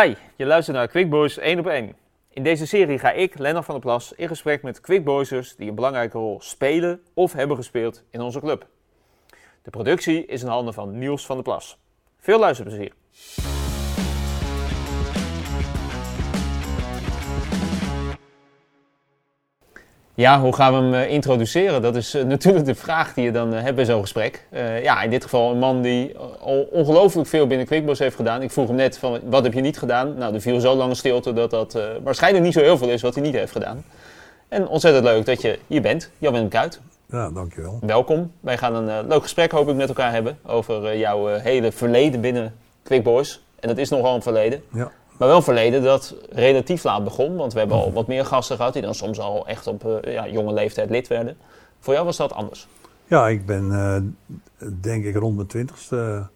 Hi, je luistert naar Quick Boys 1 op 1. In deze serie ga ik, Lennart van der Plas, in gesprek met Quick Boysers die een belangrijke rol spelen of hebben gespeeld in onze club. De productie is in handen van Niels van der Plas. Veel luisterplezier. Ja, hoe gaan we hem eh, introduceren? Dat is eh, natuurlijk de vraag die je dan eh, hebt bij zo'n gesprek. Ja, in dit geval een man die al ongelooflijk veel binnen Quickboys heeft gedaan. Ik vroeg hem net van, wat heb je niet gedaan? Nou, er viel zo lange stilte dat dat waarschijnlijk niet zo heel veel is wat hij niet heeft gedaan. En ontzettend leuk dat je hier bent, Jan-Willem Kuit. Ja, dankjewel. Welkom. Wij gaan een leuk gesprek hoop ik met elkaar hebben over jouw hele verleden binnen Quickboys. En dat is nogal een verleden. Ja. Maar wel verleden dat relatief laat begon. Want we hebben al wat meer gasten gehad die dan soms al echt op eh, ja, jonge leeftijd lid werden. Voor jou was dat anders. Ja, ik ben eh, denk ik rond mijn twintigste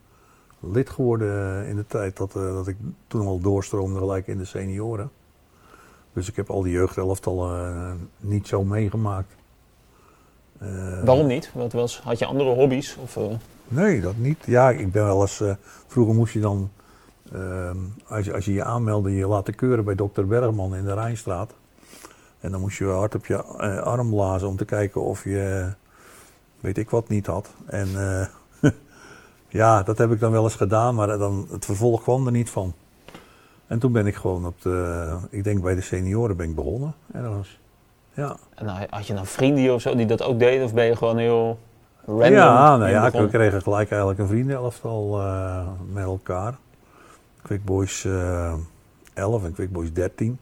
lid geworden in de tijd dat, eh, dat ik toen al doorstroomde gelijk in de senioren. Dus ik heb al die jeugdelftallen eh, niet zo meegemaakt. Eh, Waarom niet? Wat was, had je andere hobby's? Of, eh, Nee, dat niet. Ja, ik ben wel eens. eh, vroeger moest je dan. Ehm, als, je, als je je aanmeldde, je laten keuren bij dokter Bergman in de Rijnstraat. En dan moest je hard op je eh, arm blazen om te kijken of je. weet ik wat niet had. En. eh, ja, dat heb ik dan wel eens gedaan, maar dan, het vervolg kwam er niet van. En toen ben ik gewoon op de. Ik denk bij de senioren ben ik begonnen. Ergens. Ja. en had je dan vrienden of zo die dat ook deden? Of ben je gewoon heel random? Ja, nou ja, we kregen gelijk eigenlijk een vriendenelftal eh met elkaar. Quick Boys eh 11 en Quick Boys 13.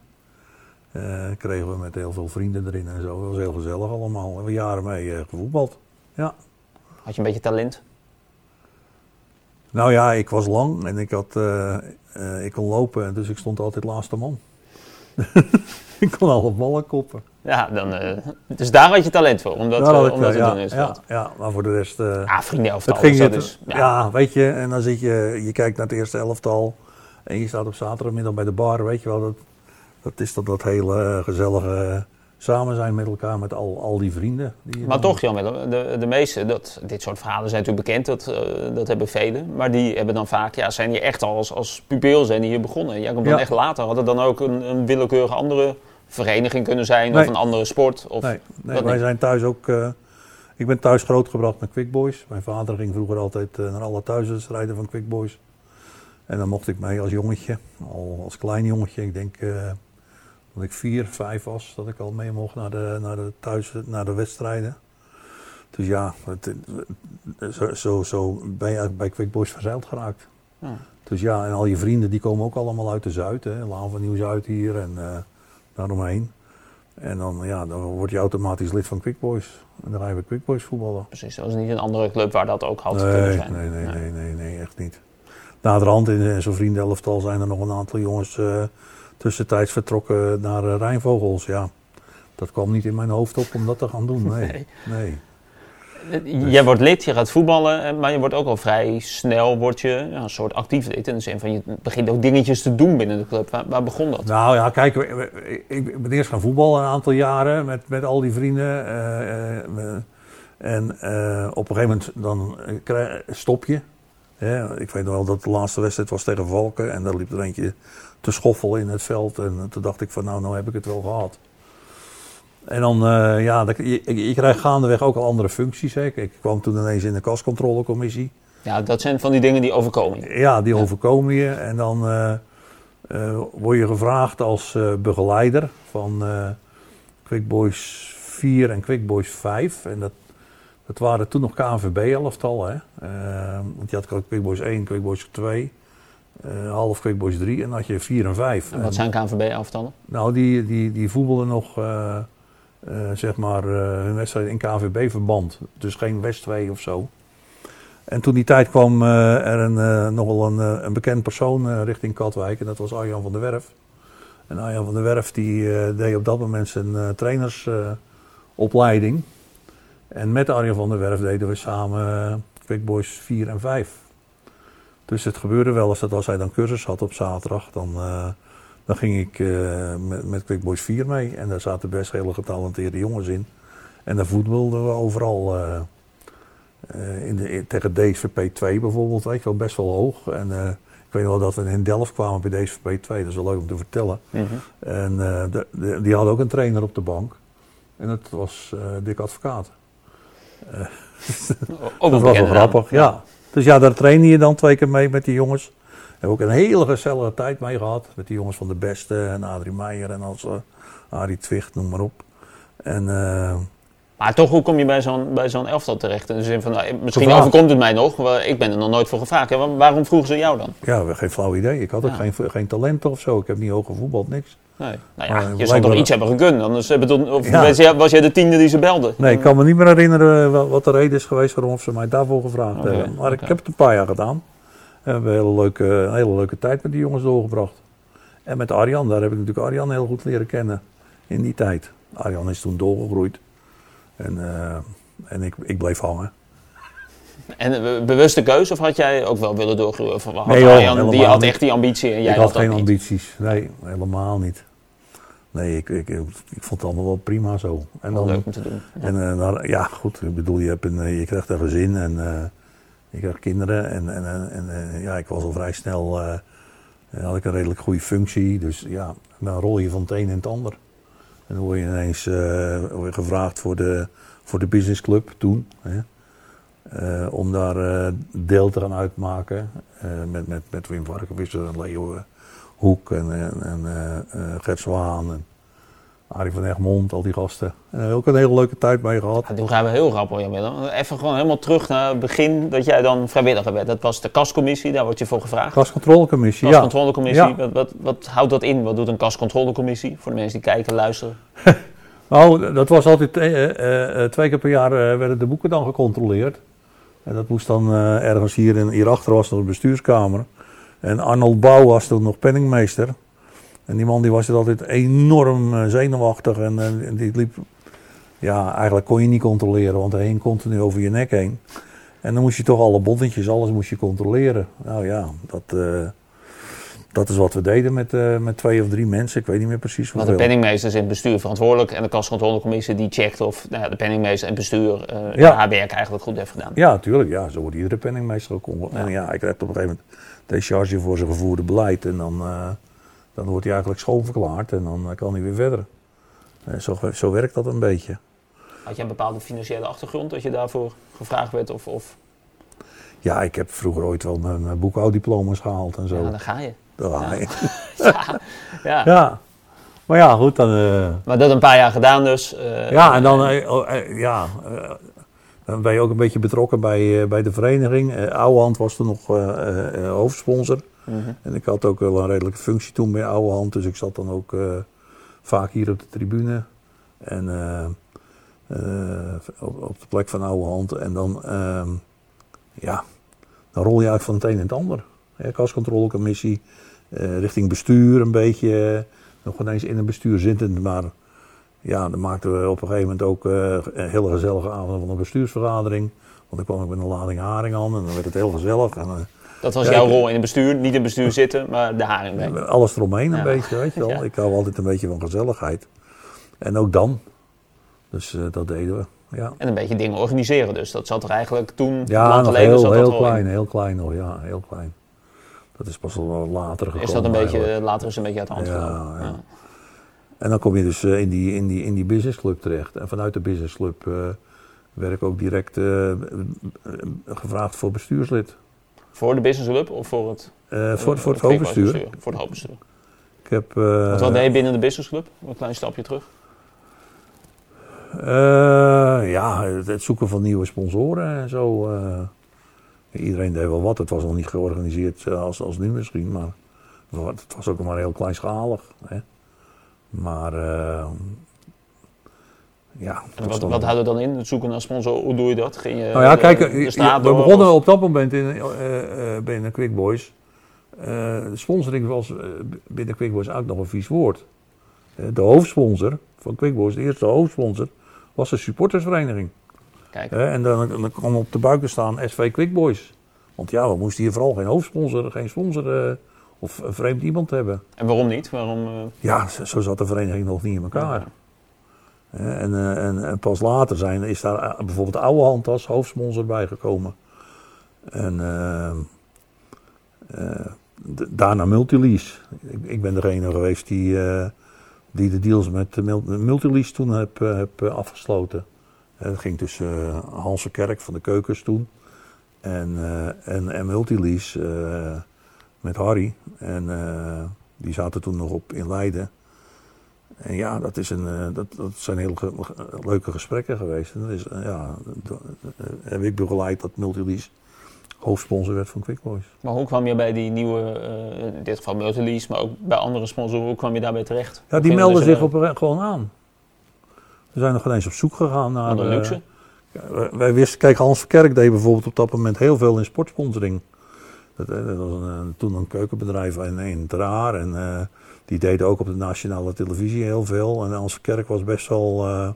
eh, kregen we met heel veel vrienden erin en zo. Dat was heel gezellig allemaal. We hebben jaren mee eh, gevoetbald. Ja. Had je een beetje talent? Nou ja, ik was lang en ik, had, eh, eh, ik kon lopen, dus ik stond altijd laatste man. ik kon alle ballen koppen. Ja, dan, eh, dus daar had je talent voor, om dat, Daar had eh, ik, om dat eh, te ja, doen. Is ja, ja, maar voor de rest... eh, Ah, vriendenelftal. Het ging het, dus. ja. weet je, en dan zit je, je kijkt naar het eerste elftal en je staat op zaterdagmiddag bij de bar, weet je wel, dat, dat is dat, dat hele eh, gezellige eh, samen zijn met elkaar, met al, al die vrienden. Die Maar toch, Jan de, de meeste, dat, dit soort verhalen zijn natuurlijk bekend, dat, eh, dat hebben velen. Maar die hebben dan vaak, ja, zijn hier echt al als, als pupil zijn die hier begonnen. Jij komt dan Ja. echt later. Had het dan ook een, een willekeurige andere vereniging kunnen zijn of een andere sport? Of, Nee, nee dat wij niet? zijn thuis ook, ik ben thuis grootgebracht met Quick Boys. Mijn vader ging vroeger altijd naar alle thuiswedstrijden van Quick Boys. En dan mocht ik mee als jongetje, al als klein jongetje. Ik denk eh, dat ik vier, vijf was, dat ik al mee mocht naar de, naar de, thuis, naar de wedstrijden. Dus ja, het, zo, zo, zo ben je bij Quick Boys verzeild geraakt. Ja. Dus ja, en al je vrienden die komen ook allemaal uit de Zuid. Hè. Laan van Nieuw-Zuid hier en eh daaromheen. En dan, ja, dan word je automatisch lid van Quick Boys. En dan ga je bij Quick Boys voetballen. Precies, dat was niet een andere club waar dat ook had Nee, kunnen nee, zijn. nee, nee, nee, nee, echt niet. Naderhand in eh, zo'n vriendenelftal zijn er nog een aantal jongens eh, tussentijds vertrokken naar eh, Rijnvogels. Ja, dat kwam niet in mijn hoofd op om dat te gaan doen. Nee, Nee. nee. Jij wordt lid, je gaat voetballen, maar je wordt ook al vrij snel word je, ja, een soort actief lid. In de zin van je begint ook dingetjes te doen binnen de club. Waar, waar begon dat? Nou ja, kijk, ik ben eerst gaan voetballen een aantal jaren met, met al die vrienden. en op een gegeven moment dan stop je. Hè. ik weet nog wel dat de laatste wedstrijd was tegen Valken. En daar liep er eentje te schoffelen in het veld. En toen dacht ik van nou, nou heb ik het wel gehad. En dan, eh, ja, dat- je, je krijgt gaandeweg ook al andere functies. Hè. Ik, ik kwam toen ineens in de kascontrolecommissie. Ja, dat zijn van die dingen die overkomen. je. Ja, die Ja. overkomen je. En dan eh, eh, word je gevraagd als begeleider van Quick Boys 4 en Quick Boys 5. En dat, dat waren toen nog KNVB-elftallen. hè. Eh, want je had Quick Boys 1, Quick Boys 2, eh, half Quick Boys 3 en dan had je 4 en 5. En wat zijn KNVB-afstanden? Nou, die, die, die voetbalden nog, eh, eh, zeg maar, hun wedstrijd in KVB-verband. Dus geen West 2 of zo. En toen die tijd kwam er een, nog wel een, een bekend persoon richting Katwijk. En dat was Arjan van der Werf. En Arjan van der Werf die deed op dat moment zijn trainersopleiding. En met Arjan van der Werf deden we samen eh, Quick Boys 4 en 5. Dus het gebeurde wel eens dat als hij dan cursus had op zaterdag, dan... eh, dan ging ik eh, met, met Quick Boys 4 mee. En daar zaten best hele getalenteerde jongens in. En daar voetbalden we overal. in de, tegen DSVP 2 bijvoorbeeld, weet je wel, best wel hoog. En ik weet wel dat we in Delft kwamen bij DSVP 2, dat is wel leuk om te vertellen. Mhm. En de, de- die hadden ook een trainer op de bank. En dat was Dick Advocaat. Ook Dat was wel grappig, ja. Dus ja, daar trainde je dan twee keer mee met die jongens. Hebben ook een hele gezellige tijd mee gehad. Met die jongens van de Beste en Adrie Meijer en als, uh, Arie Twicht, noem maar op. En eh, Maar toch, hoe kom je bij zo'n, bij zo'n elftal terecht? In de zin van, nou, misschien Gevraagd. overkomt het mij nog, maar ik ben er nog nooit voor gevraagd. Waarom vroegen ze jou dan? ja, geen flauw idee. Ik had ook Ja. geen, geen talent of zo. Ik heb niet hoog gevoetbald, niks. Nee. Nou ja, je zou toch iets hebben gekund? Anders hebben toch- of Ja. was, jij, de tiende die ze belde? Nee, ik kan me niet meer herinneren wa- wat de reden is geweest waarom ze mij daarvoor gevraagd hebben. Maar ik heb het een paar jaar gedaan. We hebben een hele leuke, een hele leuke tijd met die jongens doorgebracht. En met Arjan, daar heb ik natuurlijk Arjan heel goed leren kennen in die tijd. Arjan is toen doorgegroeid. En, eh, en ik, ik bleef hangen. En eh, bewuste keuze of had jij ook wel willen doorgroeien? Of had Nee, joh, Arjan- die had echt die ambitie en jij ik had geen niet? ambities. Nee, helemaal niet. Nee, ik, ik, ik, ik vond het allemaal wel prima zo. En dan, leuk om te doen. Ja. En eh, nou, ja, goed, ik bedoel, je, hebt een, je krijgt een gezin en je krijgt kinderen. En, en, en, ja, ik was al vrij snel, had ik een redelijk goede functie. Dus ja, dan rol je van het een in het ander. En dan word je ineens eh, gevraagd voor de, voor de businessclub toen. Hè, eh, om daar eh, deel te gaan uitmaken. met, met, met Wim Varkenvisser en Leo Hoek en, en, en Gert Zwaan en Arie van Egmond, al die gasten. En ook een hele leuke tijd mee gehad. Ja, toen gaan we heel grappig, Jan Willem. Even gewoon helemaal terug naar het begin dat jij dan vrijwilliger werd. Dat was de kascommissie, daar word je voor gevraagd. Kascontrolecommissie, ja. Kascontrolecommissie, Ja. wat, wat, wat houdt dat in? Wat doet een kascontrolecommissie? Voor de mensen die kijken, luisteren. Nou, dat was altijd eh, eh, eh, twee keer per jaar eh, werden de boeken dan gecontroleerd. En dat moest dan eh, ergens hier, in, hierachter was nog de bestuurskamer. En Arnold Bouw was toen nog penningmeester. En die man die was er altijd enorm eh, zenuwachtig en, eh, en die liep... Ja, eigenlijk kon je niet controleren, want hij hing continu over je nek heen. En dan moest je toch alle bonnetjes, alles moest je controleren. Nou ja, dat, eh, dat is wat we deden met, met twee of drie mensen. Ik weet niet meer precies Want hoeveel. de penningmeester is in het bestuur verantwoordelijk. En de kascontrolecommissie die checkt of nou ja, de penningmeester en het bestuur Ja. haar werk eigenlijk goed heeft gedaan. Ja, natuurlijk. Ja, zo wordt iedere penningmeester ook Ja. En ja, hij krijgt op een gegeven moment decharge voor zijn gevoerde beleid. En dan, dan wordt hij eigenlijk schoonverklaard en dan eh, kan hij weer verder. Eh, zo, zo werkt dat een beetje. Had jij een bepaalde financiële achtergrond dat je daarvoor gevraagd werd? Of, of Ja, ik heb vroeger ooit wel mijn, mijn boekhouddiploma's gehaald en zo. ja, dan ga je. Ga je. Ja. ja. Ja. Maar ja, goed, dan... eh, Maar dat een paar jaar gedaan dus. Ja, en dan, oh, ja, dan ben je ook een beetje betrokken bij, bij de vereniging. Eh Ouwehand was toen nog hoofdsponsor. En ik had ook wel een redelijke functie toen bij Ouwehand. Dus ik zat dan ook eh, vaak hier op de tribune. En eh, eh, op, op de plek van Ouwehand. En dan, ehm, ja, dan rol je uit van het een en het ander. Ja, richting bestuur een beetje. nog ineens in een bestuur zittend, maar ja, dan maakten we op een gegeven moment ook eh, een hele gezellige avond van een bestuursvergadering. Want dan kwam ik met een lading haring aan en dan werd het heel gezellig. En, Dat was Ja, jouw rol in het bestuur. Niet in het bestuur zitten, maar de haring bij. alles eromheen een Ja. beetje, weet je wel. Ik hou altijd een beetje van gezelligheid. En ook dan. Dus eh, dat deden we, ja. En een beetje dingen organiseren. Dus dat zat er eigenlijk toen, Ja, nog heel, zat heel klein, in. heel klein nog, ja, heel klein. Dat is pas wel later gekomen Is dat een beetje, eigenlijk. later is een beetje uit de hand Ja, gelopen. ja. Ja. En dan kom je dus eh, in, die, in, die, in die businessclub terecht. En vanuit de businessclub eh werd ik ook direct gevraagd voor bestuurslid. Voor de business club of voor het, Eh, eh, voor, voor het hoofdbestuur. bestuur? Voor het hoofdbestuur. Ik heb, eh, wat deed je binnen de business club? Een klein stapje terug. Ja, het, het zoeken van nieuwe sponsoren en zo. iedereen deed wel wat. Het was nog niet georganiseerd als, als nu misschien, maar het was ook maar heel kleinschalig. Hè. Maar ja. En wat, wat houdt het dan in? Het zoeken naar sponsor. Hoe doe je dat? Ging je Nou ja, de- kijk, de straat we door, begonnen of- op dat moment in, eh, eh, binnen Quick Boys. Eh, sponsoring was binnen Quick Boys ook nog een vies woord. De hoofdsponsor van Quick Boys, de eerste hoofdsponsor, was de supportersvereniging. Kijk, en dan, dan kwam op de buiken staan SV Quick Boys. Want ja, we moesten hier vooral geen hoofdsponsor, geen sponsor of een vreemd iemand hebben. en waarom niet? Waarom, Ja, zo, zat de vereniging nog niet in elkaar. En, eh, en, en pas later zijn, is daar eh, bijvoorbeeld Oude Hand als hoofdsponsor bijgekomen. En eh, eh, daarna Multilease. Ik, ik ben degene geweest die, die de deals met Multilease toen heb, heb afgesloten. En dat ging tussen uh, Hanse Kerk van de Keukens toen en, en, Multilease met Harry. En die zaten toen nog op in Leiden. En ja, dat, is een, eh, dat, dat zijn heel ge- leuke gesprekken geweest. En dat is, eh, ja, do- eh, heb ik begeleid dat Multilease hoofdsponsor werd van Quick Boys. Maar hoe kwam je bij die nieuwe, in dit geval Multilease, maar ook bij andere sponsoren, hoe kwam je daarbij terecht? Ja, die melden zich op, een- gewoon aan. We zijn nog geen eens op zoek gegaan naar... de luxe? wij- wisten, kijk, Hans Verkerk deed bijvoorbeeld op dat moment heel veel in sportsponsoring. Dat, dat was een, toen een keukenbedrijf in, in Ter Aar en die deden ook op de nationale televisie heel veel. En Hans Verkerk was best wel eh,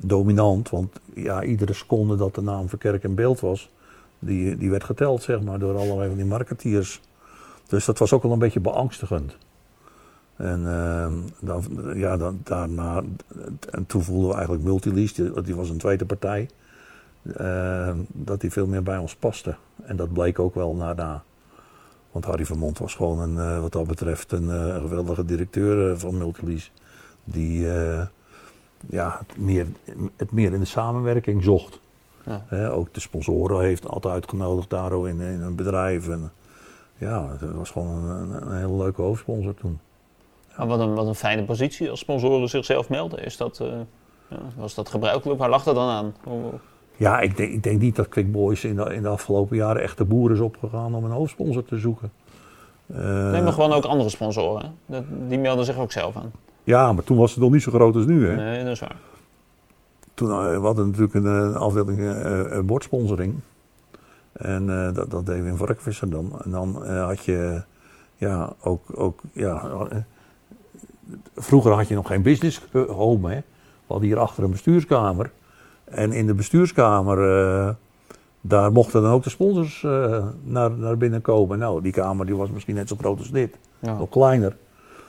dominant, want ja, iedere seconde dat de naam Verkerk in beeld was, die, die werd geteld, zeg maar, door allerlei van die marketeers. Dus dat was ook wel een beetje beangstigend. En ehm, dan, ja, dan, daarna, en toen voelden we eigenlijk Multilease, die, die was een tweede partij, ehm, dat die veel meer bij ons paste. En dat bleek ook wel daarna. Want Harry Vermond was gewoon een, eh, wat dat betreft een eh, geweldige directeur eh, van Multilease. Die ja, het, meer, het meer in de samenwerking zocht. Ja. Ook de sponsoren heeft altijd uitgenodigd daardoor in, in een bedrijf. En, ja, het was gewoon een, een, hele leuke hoofdsponsor toen. Wat, een, wat een fijne positie als sponsoren zichzelf melden. Is dat, ja, was dat gebruikelijk? Waar lag dat dan aan? Ja, ik denk, ik denk niet dat Quick Boys in de, in de afgelopen jaren echt de boer is opgegaan om een hoofdsponsor te zoeken. Eh, Nee, maar gewoon ook andere sponsoren. Dat, die melden zich ook zelf aan. Ja, maar toen was het nog niet zo groot als nu. Hè? Nee, dat is waar. Toen eh, we hadden natuurlijk een, eh, afdeling eh, eh, bordsponsoring. En dat, dat deden we in Varkvisser dan. En dan had je ja, ook, ook ja, vroeger had je nog geen business home. Hè? We hadden hier achter een bestuurskamer. En in de bestuurskamer, eh, daar mochten dan ook de sponsors eh, naar, naar binnen komen. Nou, die kamer die was misschien net zo groot als dit. Ja. Nog kleiner.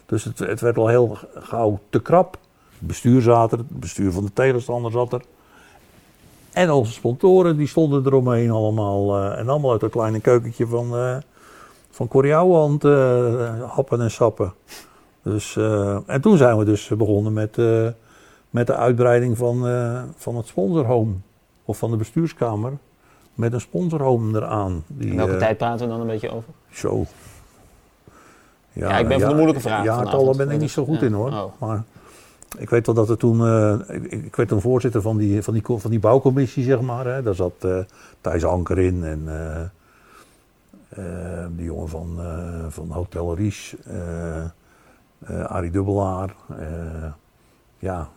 Dus het, het werd al heel gauw te krap. Het bestuur zat er, het bestuur van de tegenstander zat er. En onze sponsoren die stonden eromheen allemaal. eh, en allemaal uit dat kleine keukentje van, eh van eh, happen en sappen. Dus, en toen zijn we dus begonnen met, met de uitbreiding van, eh, van het sponsorhome. Of van de bestuurskamer. Met een sponsorhome eraan. Die, In welke eh, tijd praten we dan een beetje over? Zo. Ja, ik ben van de moeilijke vragen Ja, vanavond. ben ik niet zo goed Ja. in hoor. Oh. Maar ik weet wel dat er toen. eh, ik, ik werd toen voorzitter van die, van die, van die bouwcommissie, zeg maar. Hè. Daar zat Thijs Anker in en. die jongen van, van Hotel Ries. Arie Dubbelaar. ja,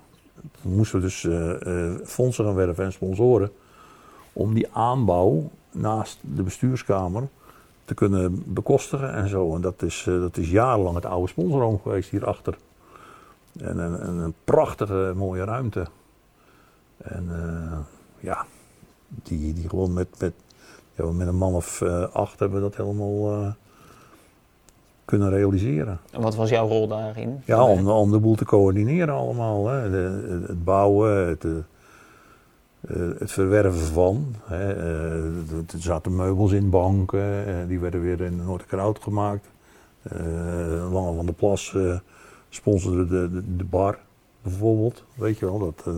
moesten we dus eh, eh, fondsen gaan werven en sponsoren. Om die aanbouw naast de bestuurskamer te kunnen bekostigen en zo. En dat is, eh, dat is jarenlang het oude sponsorhome geweest hierachter. En een, een, een prachtige mooie ruimte. En ja, die, die gewoon met, met, ja, met een man of acht hebben we dat helemaal kunnen realiseren. En wat was jouw rol daarin? Ja, om, om de boel te coördineren allemaal. Hè. De- het bouwen, het, eh, eh, het verwerven van. Hè. Eh, er zaten meubels in banken, die werden weer in Noorderkraut gemaakt. Lange van der Plas sponsorde de, de, de bar bijvoorbeeld. Weet je wel, dat...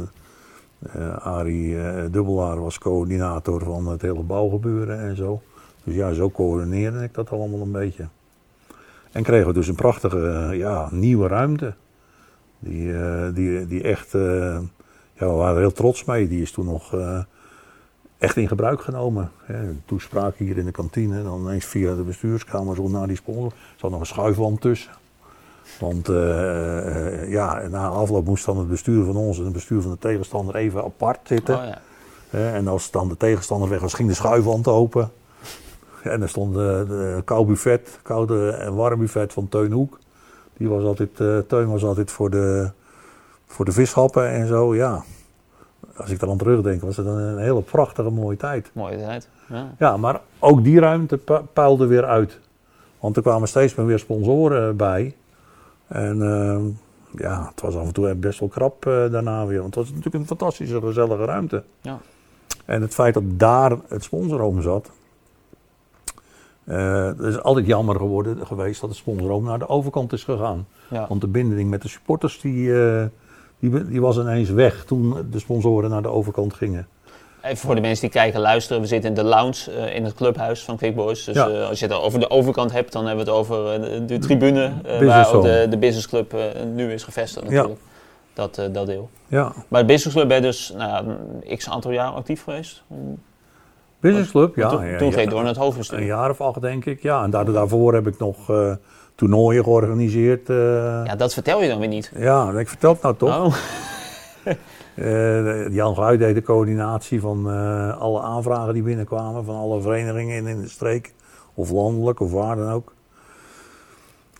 eh, Arie Dubbelaar was coördinator van het hele bouwgebeuren en zo. Dus ja, zo coördineerde ik dat allemaal een beetje. En kregen we dus een prachtige, eh, ja, nieuwe ruimte. Die, eh, die, die echt, eh, ja, we waren er heel trots mee. Die is toen nog echt in gebruik genomen. Een toespraak hier in de kantine, dan ineens via de bestuurskamer zo naar die sponsor. Er zat nog een schuifwand tussen. Want ja, na afloop moest dan het bestuur van ons en het bestuur van de tegenstander even apart zitten. Oh, ja. En als dan de tegenstander weg was, ging de schuifwand open. En er stond de, de koud buffet, koude en warm buffet van Teun Hoek. Die was altijd, eh, Teun was altijd voor de, voor de vishappen en zo. Ja, als ik er aan terugdenk, was het een, een hele prachtige mooie tijd. Mooie tijd. Ja. Ja, maar ook die ruimte pu- puilde weer uit. Want er kwamen steeds meer weer sponsoren bij. En ehm, ja, het was af en toe best wel krap eh, daarna weer. Want het was natuurlijk een fantastische, gezellige ruimte. Ja. En het feit dat daar het sponsorhome zat, Eh, het is altijd jammer geworden, geweest dat de sponsor ook naar de overkant is gegaan. Ja. Want de binding met de supporters die, eh, die, die was ineens weg toen de sponsoren naar de overkant gingen. Even voor de mensen die kijken en luisteren, we zitten in de lounge eh, in het clubhuis van Quick Boys. Dus Ja. eh, als je het over de overkant hebt, dan hebben we het over eh, de, tribune eh, waar ook de, de business club eh, nu is gevestigd Ja. natuurlijk. Dat, eh, dat deel. Ja, Maar de business club ben je dus nou, x aantal jaar actief geweest. Business Club, ja. toen ja, toen ja. ging door naar het Een hoofdbestuur. jaar of acht, denk ik. Ja, en daar, daarvoor heb ik nog eh, toernooien georganiseerd. eh. ja. Ja, dat vertel je dan weer niet. ik vertel het nou toch. Oh. Eh, Jan Guy deed de coördinatie van alle aanvragen die binnenkwamen. Van alle verenigingen in, in de streek. Of landelijk, of waar dan ook.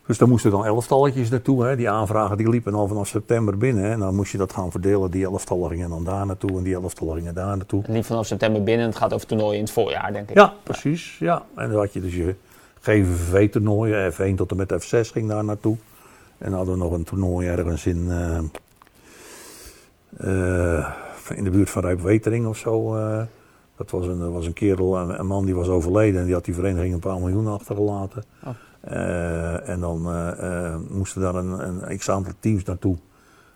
Dus daar moesten dan elftalletjes naartoe. Hè. Die aanvragen die liepen al vanaf september binnen. Hè. En dan moest je dat gaan verdelen. Die elftallen gingen dan daar naartoe en die elftallen gingen daar naartoe. Het liep vanaf september binnen. Het gaat over toernooien in het voorjaar, denk ik. Ja, precies. Ja. En dan had je dus je GVV-toernooien. F1 tot en met F6 ging daar naartoe. En dan hadden we nog een toernooi ergens in, eh, eh, in de buurt van Rijpwetering of zo. eh. dat was een, was een kerel, een, een man die was overleden. En die had die vereniging een paar miljoen achtergelaten. Oh. Eh, en dan eh, eh, moesten daar een, een x-aantal teams naartoe.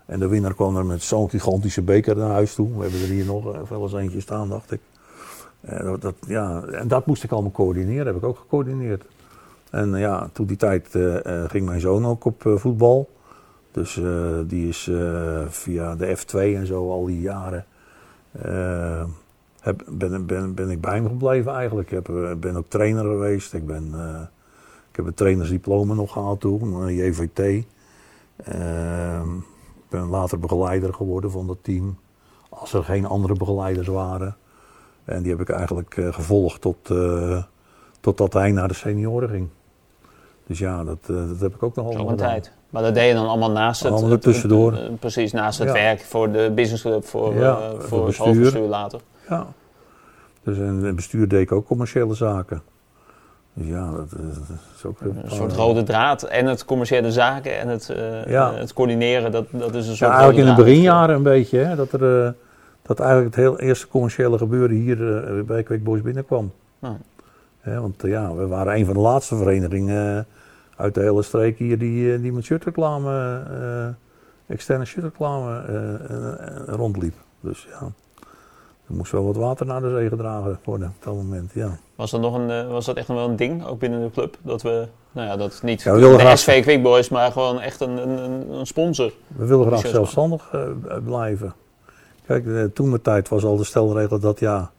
En de winnaar kwam er met zo'n gigantische beker naar huis toe. We hebben er hier nog wel eens eentje staan, dacht ik. Dat, ja, en dat moest ik allemaal coördineren, heb ik ook gecoördineerd. En ja, toen die tijd ging mijn zoon ook op voetbal. Dus die is via de F2 en zo al die jaren. ben, ben, ben ik bij hem gebleven eigenlijk. Ik ben ook trainer geweest. Ik, ben, ik heb een trainersdiploma nog gehaald toen, een JVT. Ehm, ik ben later begeleider geworden van dat team. Als er geen andere begeleiders waren. En die heb ik eigenlijk eh, gevolgd tot, eh, totdat hij naar de senioren ging. Dus ja, dat, eh, dat heb ik ook nog allemaal een gedaan. tijd. Maar dat deed je dan allemaal naast het... Allemaal eh, precies, naast het Ja. werk voor de businessclub, voor, Ja, eh, voor voor het bestuur. hoofdbestuur later. Ja. Dus in het bestuur deed ik ook commerciële zaken. Dus ja, dat, is- dat is ook... Een soort rode draad en het commerciële zaken en het, eh, Ja. eh, het coördineren, dat, dat is een soort Ja, eigenlijk in de beginjaren een beetje, hè, dat, er, eh, dat eigenlijk het heel eerste commerciële gebeuren hier eh, bij Quick Boys binnenkwam. Ja. Want eh, ja, we waren een van de laatste verenigingen eh, uit de hele streek hier die, eh, die met shirtreclame, eh, externe shirtreclame eh, eh, eh, rondliep. Dus ja, er moest wel wat water naar de zee gedragen worden op dat moment, ja. Was dat, nog een, eh, was dat echt nog wel een ding, ook binnen de club? Dat we, nou ja, dat niet Ja, we wilden de graag- SV Quick Boys, maar gewoon echt een, een, een, sponsor. We willen graag zelfstandig eh, blijven. Kijk, eh, toen de tijd was al de stelregel dat ja.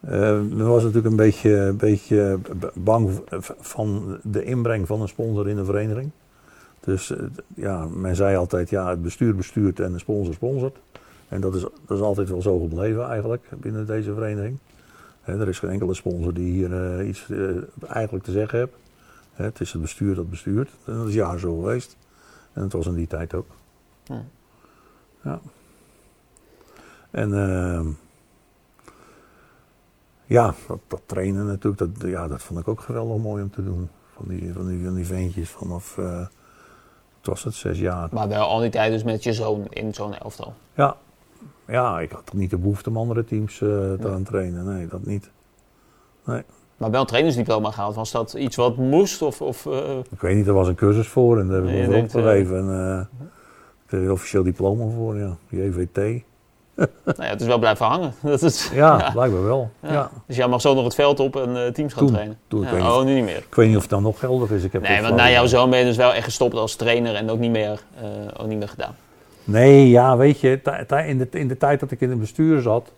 eh men was natuurlijk een beetje, een beetje bang van de inbreng van een sponsor in de vereniging. Dus ja, men zei altijd ja, het bestuur bestuurt en de sponsor sponsort. En dat is, dat is altijd wel zo gebleven eigenlijk binnen deze vereniging. Er is geen enkele sponsor die hier eh, iets eh, eigenlijk te zeggen heeft. Het is het bestuur dat bestuurt. En dat is jaar zo geweest. En dat was in die tijd ook. Ja. Ja. En ehm, ja, dat, dat trainen natuurlijk, dat, ja, dat vond ik ook geweldig mooi om te doen. Van die, van die, van die ventjes vanaf, eh, wat was het, zes jaar. Maar wel al die tijd dus met je zoon in zo'n elftal. Ja, ja ik had toch niet de behoefte om andere teams eh, te Nee. gaan trainen. Nee, dat niet. Maar wel een trainersdiploma gehaald. Was dat iets wat moest? Of, of, eh, Ik weet niet, er was een cursus voor en daar heb ik Nee, denkt, opgegeven. En, eh, ik heb er een officieel diploma voor, ja. JVT. nou ja, het is wel blijven hangen. Dat is, Ja, Ja. blijkbaar wel. ja. Ja. Dus jij mag zo nog het veld op en eh, teams gaan Toen. trainen. Toen, ik Ja, niet. oh, nu niet meer. Ik weet niet of het dan nog geldig is. Ik heb Nee, want na jouw zoon ben je dus wel echt gestopt als trainer en ook niet meer, eh, ook niet meer gedaan. Nee, ja, weet je, in de, in de tijd dat ik in het bestuur zat,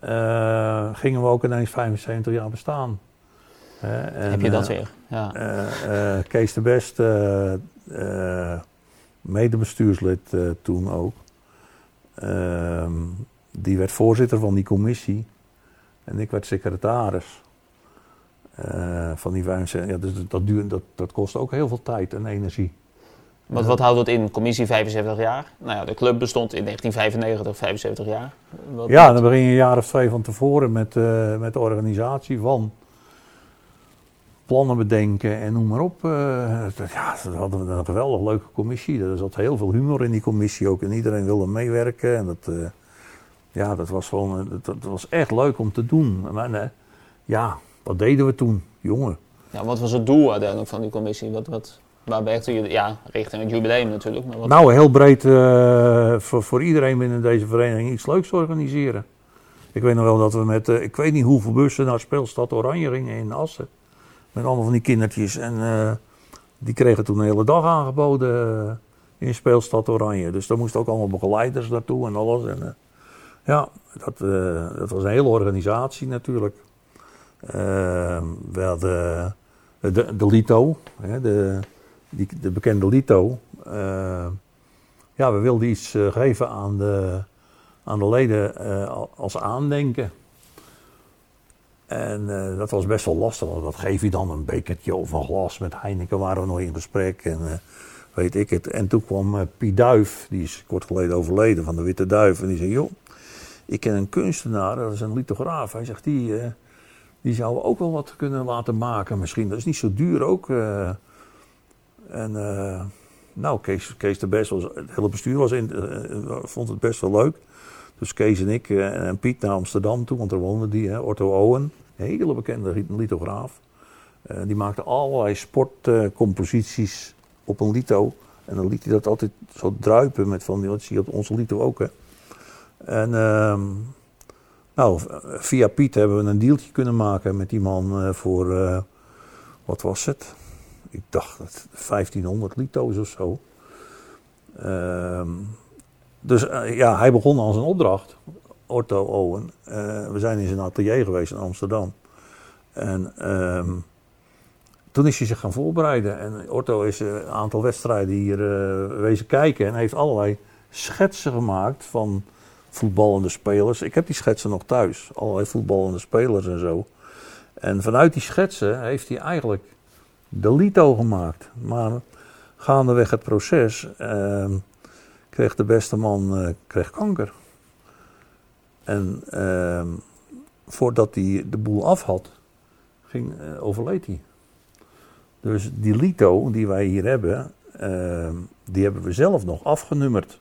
eh, gingen we ook ineens 75 jaar bestaan. En, Heb je dat eh, weer? Ja. eh, Kees de Best, medebestuurslid toen ook, ehm, die werd voorzitter van die commissie en ik werd secretaris. van die 75, ja, dus dat, duurt, dat, dat kost ook heel veel tijd en energie. Wat, wat houdt dat in? Commissie 75 jaar? Nou ja, de club bestond in 1995, 75 jaar. Wat, Ja, dan begin je een jaar of twee van tevoren met, eh, met de organisatie van plannen bedenken en noem maar op. Eh, ja, dat hadden we een geweldig leuke commissie. Er zat heel veel humor in die commissie ook en iedereen wilde meewerken. En dat, eh, ja, dat was gewoon, dat, dat was echt leuk om te doen. Maar, ja, wat deden we toen? Jongen, Ja, wat was het doel uiteindelijk van die commissie? Wat, wat, waar werkte je? Ja, richting het jubileum natuurlijk. Maar wat... Nou, heel breed uh, voor, voor iedereen binnen deze vereniging iets leuks organiseren. Ik weet nog wel dat we met, uh, ik weet niet hoeveel bussen naar Speelstad Oranje gingen in Assen. Met allemaal van die kindertjes. En uh, die kregen toen een hele dag aangeboden in Speelstad Oranje. Dus daar moesten ook allemaal begeleiders naartoe en alles. En, ja, dat, dat was een hele organisatie natuurlijk. we hadden de, de Lito, hè, de, die, de bekende Lito. Uh, ja, we wilden iets uh, geven aan de, aan de leden uh, als aandenken. En dat was best wel lastig, want wat geef je dan? Een bekertje of een glas met Heineken waren we nog in gesprek en weet ik het. En toen kwam Piet Duif, die is kort geleden overleden van de Witte Duif. En die zei, joh, ik ken een kunstenaar, dat is een lithograaf. Hij zegt, die, die zouden ook wel wat kunnen laten maken misschien. Dat is niet zo duur ook. En uh, nou, Kees, Kees de Best, was, het hele bestuur was in, uh, vond het best wel leuk. Dus Kees en ik uh, en Piet naar Amsterdam toe, want daar woonde die, hè, Otto Owen, een hele bekende lithograaf. die maakte allerlei sportcomposities op een lito. En dan liet hij dat altijd zo druipen met van, dat zie je op onze lito ook hè. En ehm, nou, via Piet hebben we een deeltje kunnen maken met die man voor, wat was het? Ik dacht 1500 lito's of zo. Uh, dus uh, ja, hij begon als een opdracht, Orto Owen. Uh, we zijn in zijn atelier geweest in Amsterdam. En uh, toen is hij zich gaan voorbereiden. En Orto is een aantal wedstrijden hier wezen kijken en heeft allerlei schetsen gemaakt van voetballende spelers. Ik heb die schetsen nog thuis, allerlei voetballende spelers en zo. En vanuit die schetsen heeft hij eigenlijk de lito gemaakt. Maar gaandeweg het proces uh, kreeg de beste man uh, kreeg kanker. En uh, voordat hij de boel af had, ging, eh, overleed hij. Dus die lito die wij hier hebben, ehm, die hebben we zelf nog afgenummerd.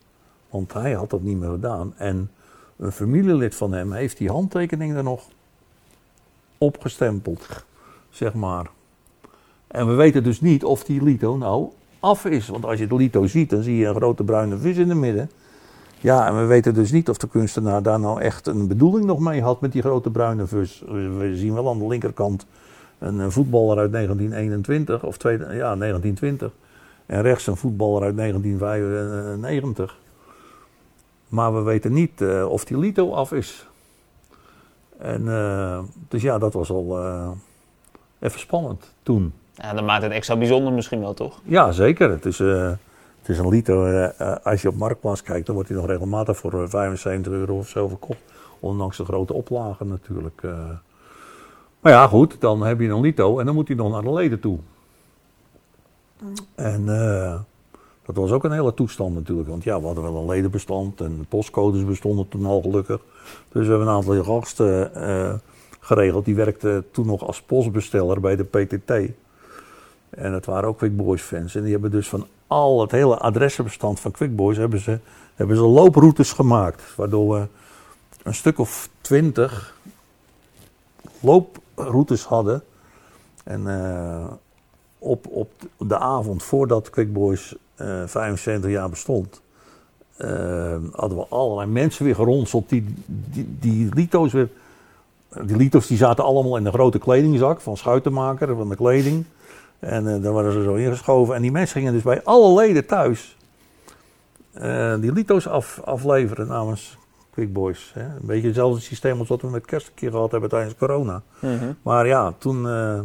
Want hij had dat niet meer gedaan. En een familielid van hem heeft die handtekening er nog opgestempeld, zeg maar. En we weten dus niet of die lito nou af is. Want als je de lito ziet, dan zie je een grote bruine vis in het midden. Ja, en we weten dus niet of de kunstenaar daar nou echt een bedoeling nog mee had met die grote bruine vis. We zien wel aan de linkerkant een voetballer uit 1921, of ja, 1920. En rechts een voetballer uit 1995. Maar we weten niet uh, of die lito af is. En, uh, dus ja, dat was al uh, even spannend toen. Ja, dat maakt het extra bijzonder misschien wel, toch? Ja, zeker. Het is, uh, het is een lito. Uh, als je op Marktplaats kijkt, dan wordt hij nog regelmatig voor 75 euro of zo verkocht. Ondanks de grote oplagen natuurlijk. Maar ja, goed, dan heb je een lito en dan moet hij nog naar de leden toe. En dat was ook een hele toestand natuurlijk. Want ja, we hadden wel een ledenbestand en postcodes bestonden toen al gelukkig. Dus we hebben een aantal gasten geregeld. Die werkte toen nog als postbesteller bij de PTT. En het waren ook Quick Boys fans. En die hebben dus van al het hele adressenbestand van Quick Boys hebben ze, hebben ze looproutes gemaakt. Waardoor we een stuk of twintig looproutes hadden. En uh, op, op de avond voordat Quick Boys uh, 75 jaar bestond, uh, hadden we allerlei mensen weer geronseld die, die, die lito's weer. Die lito's die zaten allemaal in een grote kledingzak van schuitenmaker, van de kleding. En uh, dan waren ze zo ingeschoven. En die mensen gingen dus bij alle leden thuis uh, die lito's af, afleveren namens Quick Boys. Hè. Een beetje hetzelfde systeem als wat we met kerst een keer gehad hebben tijdens corona. Mm -hmm. Maar ja, toen. Uh,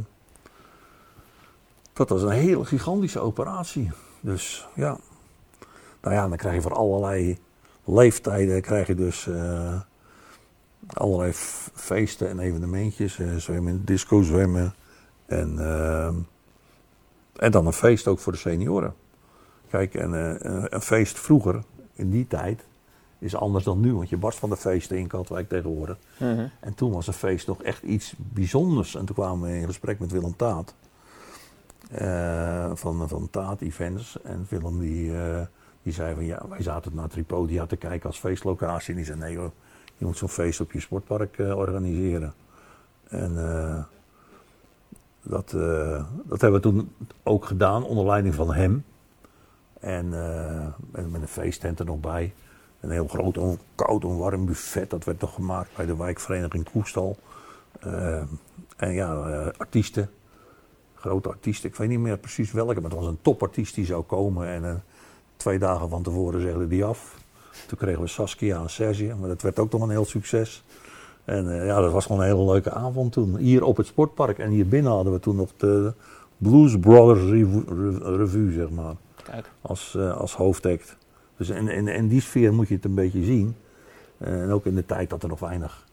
dat was een hele gigantische operatie. Dus ja. Nou ja, dan krijg je voor allerlei leeftijden. krijg je dus. allerlei feesten en evenementjes. zwemmen, disco zwemmen. En. En dan een feest ook voor de senioren. Kijk, en, uh, een feest vroeger, in die tijd, is anders dan nu. Want je barst van de feesten in Katwijk tegenwoordig. -hmm. En toen was een feest nog echt iets bijzonders. En toen kwamen we in gesprek met Willem Taat. Uh, van, van Taat Events. En Willem die, uh, die zei van ja, wij zaten naar Tripodia te kijken als feestlocatie. En die zei nee hoor, je moet zo'n feest op je sportpark organiseren. En dat, eh, dat hebben we toen ook gedaan onder leiding van hem. En eh, met, een feesttent er nog bij. Een heel groot, koud en warm buffet. Dat werd nog gemaakt bij de wijkvereniging Koestal. Eh, en ja, artiesten. Grote artiesten. Ik weet niet meer precies welke. Maar het was een topartiest die zou komen. En twee dagen van tevoren zegde die af. Toen kregen we Saskia en Serge. Maar dat werd ook nog een heel succes. En eh, ja, dat was gewoon een hele leuke avond toen. Hier op het sportpark. En hier binnen hadden we toen nog de Blues Brothers Revue, Revue zeg maar. Kijk. Als, eh, als hoofdact. Dus in, in, in die sfeer moet je het een beetje zien. Eh, en ook in de tijd dat er nog weinig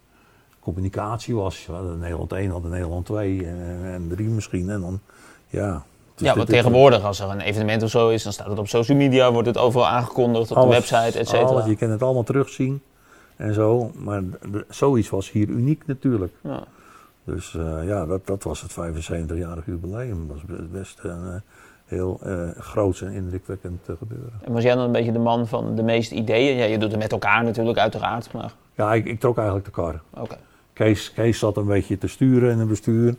communicatie was. We hadden Nederland 1, hadden Nederland 2 en, en 3 misschien. En dan, ja. Dus Ja, want tegenwoordig als er een evenement of zo is, dan staat het op social media, wordt het overal aangekondigd, op de website, et cetera. je kan het allemaal terugzien en zo. Maar zoiets was hier uniek natuurlijk. Ja. Dus eh, ja, dat, dat was het 75-jarig jubileum. Dat was be- best een eh, heel eh groot en indrukwekkend gebeuren. En was jij dan een beetje de man van de meeste ideeën? Ja, je doet het met elkaar natuurlijk, uiteraard, maar Ja, ik, ik trok eigenlijk de kar. Kees, Kees zat een beetje te sturen in het bestuur.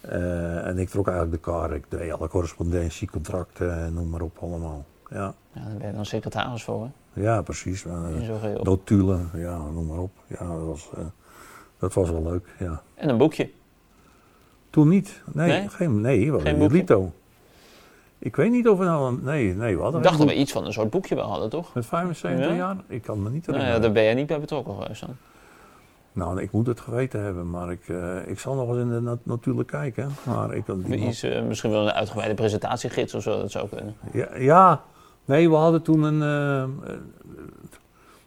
En ik trok eigenlijk de kar. Ik deed alle correspondentie, contracten, en noem maar op allemaal. Ja, Ja, daar ben je dan secretaris voor, hè? Ja precies. Geheel. notulen, ja, noem maar op. Ja, dat was, eh, dat was wel leuk, ja. En een boekje. Toen niet. Nee, Nee? geen, nee Geen een boekje? Lito. Ik weet niet of we nou... een- Nee, nee, we hadden Ik dacht geen dat we iets van een soort boekje wel hadden, toch? Met 75 Ja? jaar? Ik kan me niet Nou herinneren. ja, daar ben jij niet bij betrokken geweest dan. Nou, ik moet het geweten hebben, maar ik, eh, ik zal nog eens in de nat natuurlijk kijken. Maar ik, die, Iets, eh, misschien wel een uitgebreide presentatiegids of zo, dat zou kunnen. Ja, ja, nee, we hadden toen een. eh, eh,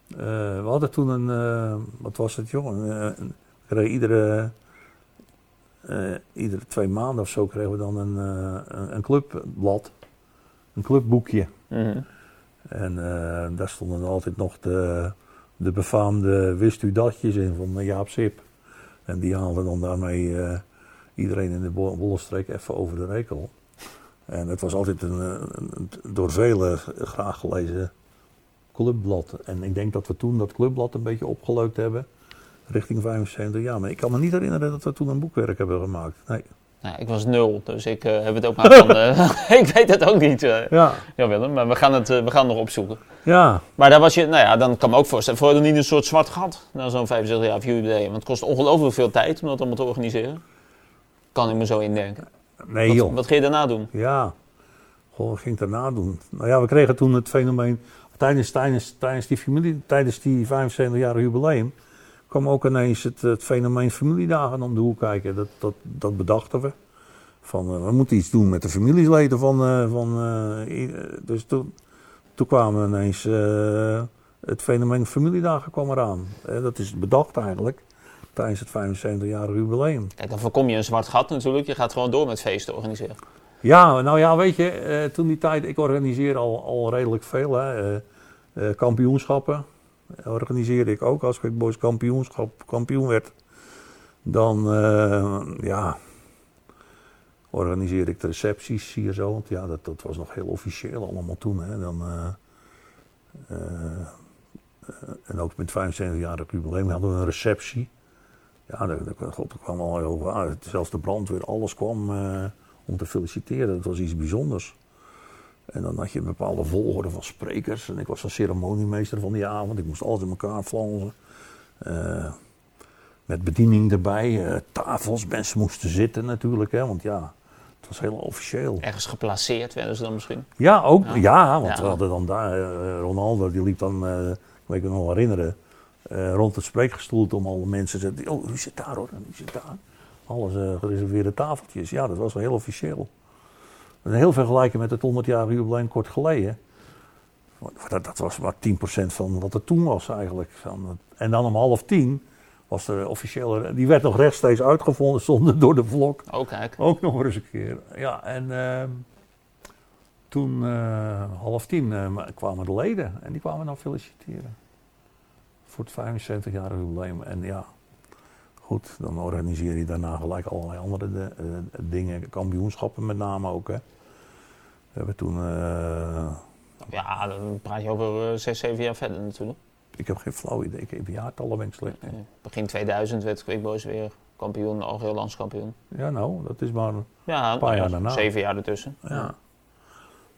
eh, we hadden toen een. wat was het, kregen iedere. iedere twee maanden of zo kregen we dan een, een, clubblad. Een clubboekje. Mhm. En daar stonden altijd nog de, de befaamde wist u datjes in van Jaap Sip. En die haalde dan daarmee iedereen in de Bo- Bollenstreek even over de rekel. En het was altijd een, door velen graag gelezen clubblad. En ik denk dat we toen dat clubblad een beetje opgeleukt hebben. Richting 75 jaar. Maar ik kan me niet herinneren dat we toen een boekwerk hebben gemaakt. Nee. Nou, ik was nul, dus ik eh, heb het ook maar van... eh, ik weet het ook niet, eh Ja. ja, Willem, maar we gaan het we gaan het nog opzoeken. Ja. Maar daar was je, nou ja, dan kan ik me ook voorstellen, voor je dan niet een soort zwart gat na zo'n 75 jaar jubileum. Want het kost ongelooflijk veel tijd om dat allemaal te organiseren. Kan ik me zo indenken. Nee Wat, joh. wat ga je daarna doen? Ja, Goh, wat ging ik daarna doen? Nou ja, we kregen toen het fenomeen. Tijdens, tijdens, tijdens die, familie, tijdens die 75-jarige jubileum. kwam ook ineens het, het fenomeen familiedagen om de hoek kijken. Dat, dat, dat bedachten we. Van, eh, we moeten iets doen met de familieleden van. eh, van eh, dus toen, toen kwamen ineens. het fenomeen familiedagen kwam eraan. Dat is bedacht eigenlijk. Tijdens het 75-jarige jubileum. Kijk, dan voorkom je een zwart gat natuurlijk. Je gaat gewoon door met feesten organiseren. Ja, nou ja, weet je, eh, toen die tijd, ik organiseer al, al redelijk veel. Hè, eh, eh, kampioenschappen organiseerde ik ook. Als Quick Boys kampioenschap kampioen werd, dan ja, organiseerde ik de recepties hier zo. Want ja, dat, dat was nog heel officieel allemaal toen. Hè, dan, en ook met 75-jarig jubileum hadden we een receptie. Ja, daar, daar, God, daar kwam al heel veel uit. Zelfs de brandweer, alles kwam eh, om te feliciteren. Dat was iets bijzonders. En dan had je een bepaalde volgorde van sprekers. En ik was een ceremoniemeester van die avond. Ik moest alles in elkaar flansen. Eh, met bediening erbij. eh, tafels, mensen moesten zitten natuurlijk. Hè, want ja, het was heel officieel. Ergens geplaceerd werden ze dan misschien. Ja, ook. Ja. Ja, want Ja. we hadden dan daar, Ronaldo die liep dan, ik weet me nog herinneren, eh, rond het spreekgestoelte om alle mensen te zeggen, oh, wie zit daar hoor, wie zit daar? Alles eh, gereserveerde tafeltjes. Ja, dat was wel heel officieel. En heel vergelijken met het 100-jarige jubileum kort geleden. Dat, dat was maar 10% van wat er toen was eigenlijk. En dan om half tien was er officieel, die werd nog rechtstreeks uitgevonden, zonder door de vlog. Oh, kijk. Ook nog eens een keer. Ja, en ehm, toen eh, half tien kwamen de leden en die kwamen dan feliciteren. Voor het 75-jarige jubileum. En ja, goed, dan organiseer je daarna gelijk allerlei andere de- eh, dingen. Kampioenschappen met name ook, hè. We hebben toen, eh, Ja, dan praat je over eh, zes, zeven jaar verder natuurlijk. ik heb geen flauw idee, ik heb jaartallen ben ik slecht. in. Begin 2000 werd Quick Boys weer kampioen, algeheel landskampioen. Ja, nou, dat is maar... Ja, paar jaar daarna. zeven jaar ertussen. Ja.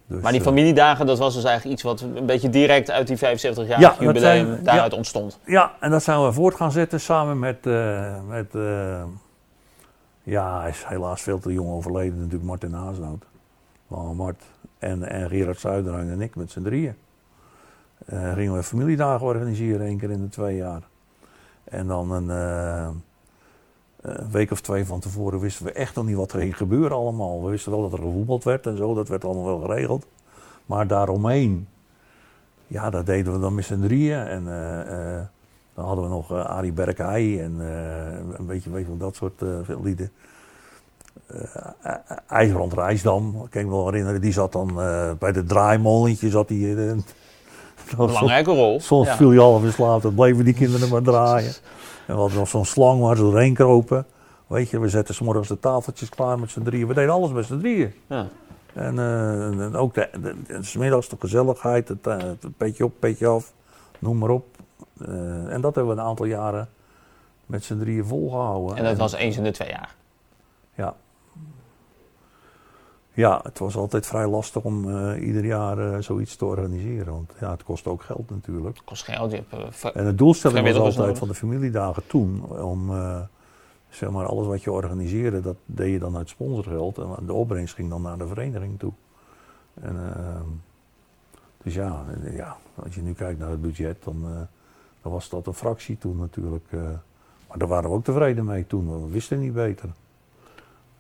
Dus, Maar die eh, familiedagen, dat was dus eigenlijk iets wat een beetje direct uit die 75 jaar Ja, jubileum zijn- daaruit ontstond. Ja, en dat zijn we voort gaan zetten samen met... eh, met eh, ja, hij is helaas veel te jong overleden natuurlijk, Martin Haasnout. Lange Mart. En, en Gerard Zuiderhang en ik met z'n drieën. Eh, gingen we familiedagen organiseren, één keer in de twee jaar. En dan een, een week of twee van tevoren wisten we echt nog niet wat er ging gebeuren allemaal. We wisten wel dat er gevoetbald werd en zo, dat werd allemaal wel geregeld. Maar daaromheen, ja, dat deden we dan met z'n drieën. En eh, eh, dan hadden we nog eh Arie Berkheij en eh, een beetje, je, wel, dat soort eh, lieden. Eh IJsbrand Rijsdam, kan ik me wel herinneren, die zat dan eh, bij de draaimollentje, zat eh, Een belangrijke rol. Soms Ja. viel je half in slaap, dan bleven die kinderen maar draaien. En we hadden nog zo'n slang waar ze doorheen kropen. Weet je, we zetten 's morgens de tafeltjes klaar met z'n drieën. We deden alles met z'n drieën. Ja. En, eh, en ook de, de, de, 's middags de gezelligheid, het, eh, het petje op, petje af, noem maar op. Eh, en dat hebben we een aantal jaren met z'n drieën volgehouden. En dat was eens in de twee jaar. Ja. Ja, het was altijd vrij lastig om eh, ieder jaar eh, zoiets te organiseren. Want ja, het kost ook geld natuurlijk. Kost geld. Je hebt, eh, En de doelstelling was altijd nodig. van de familiedagen toen om zeg maar alles wat je organiseerde, dat deed je dan uit sponsorgeld en de opbrengst ging dan naar de vereniging toe. En, ehm, dus ja, ja, als je nu kijkt naar het budget, dan, dan was dat een fractie toen natuurlijk. maar daar waren we ook tevreden mee toen, we wisten niet beter.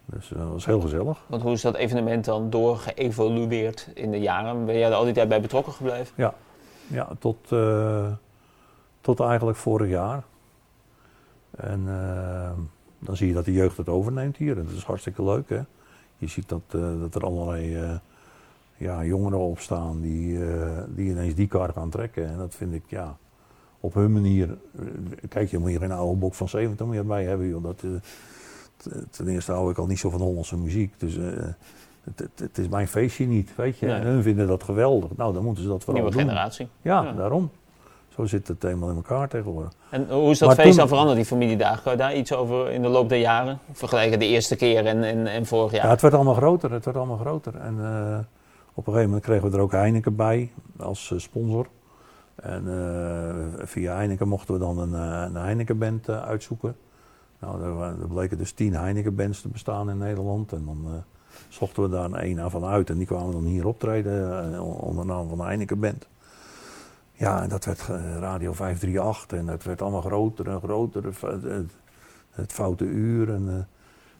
Dus eh, dat was heel gezellig. Want hoe is dat evenement dan doorgeëvolueerd in de jaren? Ben jij er al die tijd bij betrokken gebleven? Ja, tot, eh, tot eigenlijk vorig jaar. En eh, dan zie je dat de jeugd het overneemt hier. En dat is hartstikke leuk, hè. Je ziet dat, dat er allerlei ja, jongeren opstaan die, die ineens die kar gaan trekken. En dat vind ik, ja, op hun manier... kijk, je moet hier geen oude bok van 70 meer bij hebben, joh. Dat, ten eerste hou ik al niet zo van Hollandse muziek. Dus eh, het, het, is mijn feestje niet, weet je. Nee. En hun vinden dat geweldig. Nou, dan moeten ze dat vooral Nieuwe doen. generatie. Ja, Ja. daarom. Zo zit het helemaal in elkaar tegenwoordig. En hoe is dat Maar feest toen- dan veranderd, die familiedagen? Kan je daar iets over in de loop der jaren? Vergelijken de eerste keer en, en, en vorig Ja. jaar? het werd allemaal groter. Het werd allemaal groter. En eh, op een gegeven moment kregen we er ook Heineken bij als eh, sponsor. En via Heineken mochten we dan een, een Heineken-band uitzoeken. Nou, er, bleken dus tien Heineken-bands te bestaan in Nederland. En dan eh, zochten we daar een aan van uit. En die kwamen dan hier optreden eh, onder de naam van de Heineken-band. Ja, en dat werd eh, Radio 538 en het werd allemaal groter en groter. Het, het, foute uur. En,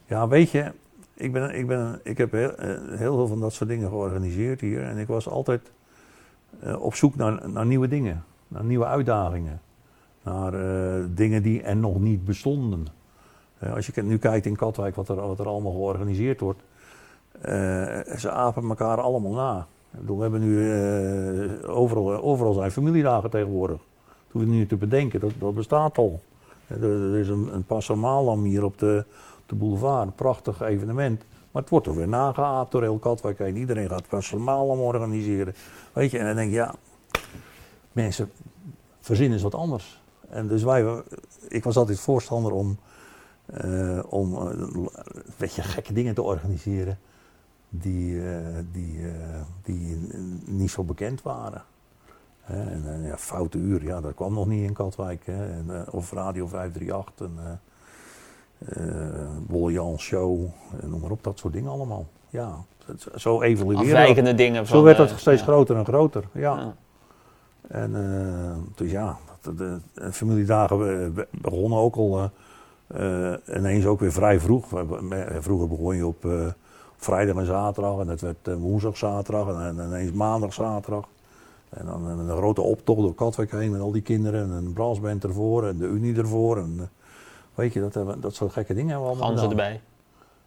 ja, weet je, ik, ben, ik, ben, ik heb heel, heel veel van dat soort dingen georganiseerd hier. En ik was altijd op zoek naar, naar nieuwe dingen. Naar nieuwe uitdagingen. Naar dingen die er nog niet bestonden. Eh, als je nu kijkt in Katwijk wat er, allemaal georganiseerd wordt. eh, ze apen elkaar allemaal na. We hebben nu eh, overal, overal zijn familiedagen tegenwoordig. Toen we nu te bedenken, dat, dat bestaat al. Er, is een, een Paso Malam hier op de, de boulevard, prachtig evenement. Maar het wordt er weer nageaapt door heel Katwijk heen. Iedereen gaat Paso Malam organiseren. Weet je, en dan denk je, ja, mensen, verzinnen eens wat anders. En dus wij, ik was altijd voorstander om, eh, om eh, weet je, gekke dingen te organiseren die, eh, die, die niet zo bekend waren. Hè, en ja, foute uur, ja, dat kwam nog niet in Katwijk. Hè, en, of Radio 538, en, eh eh, Bolle Jan Show, noem maar op, dat soort dingen allemaal. Ja, zo evolueren. Afwijkende dingen van... Zo werd het eh, steeds ja. groter en groter, ja. Ja. En dus ja, de, de, familiedagen be- begonnen ook al ineens ook weer vrij vroeg. Me- Vroeger begon je op eh, vrijdag en zaterdag en het werd eh, woensdag, zaterdag en, en ineens maandag, zaterdag. En dan een, grote optocht door Katwijk heen met al die kinderen en een brassband ervoor en de Unie ervoor. En, eh, weet je, dat, hebben, dat soort gekke dingen hebben we allemaal Ganzen gedaan. erbij.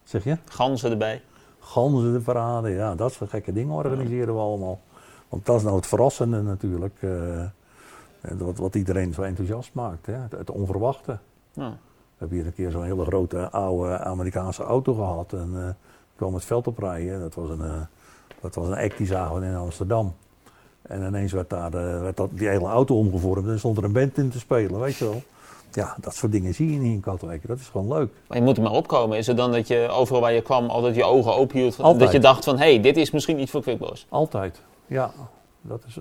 Zeg je? Ganzen erbij. ganzen de parade, ja, dat soort gekke dingen organiseren we allemaal. Want dat is nou het verrassende natuurlijk, eh, en wat, wat iedereen zo enthousiast maakt, hè? Het, het onverwachte. Ja. We hebben hier een keer zo'n hele grote oude Amerikaanse auto gehad en eh kwam het veld oprijden. Dat was een, eh, dat was een act die zagen we in Amsterdam. En ineens werd, daar, eh, werd dat, die hele auto omgevormd en stond er een band in te spelen, weet je wel. ja, dat soort dingen zie je niet in Katwijk. Dat is gewoon leuk. Maar je moet er maar opkomen. Is het dan dat je overal waar je kwam altijd je ogen open hield? Altijd. Dat je dacht van, hé, hey, dit is misschien iets voor Quickboys. Altijd. Ja, dat is,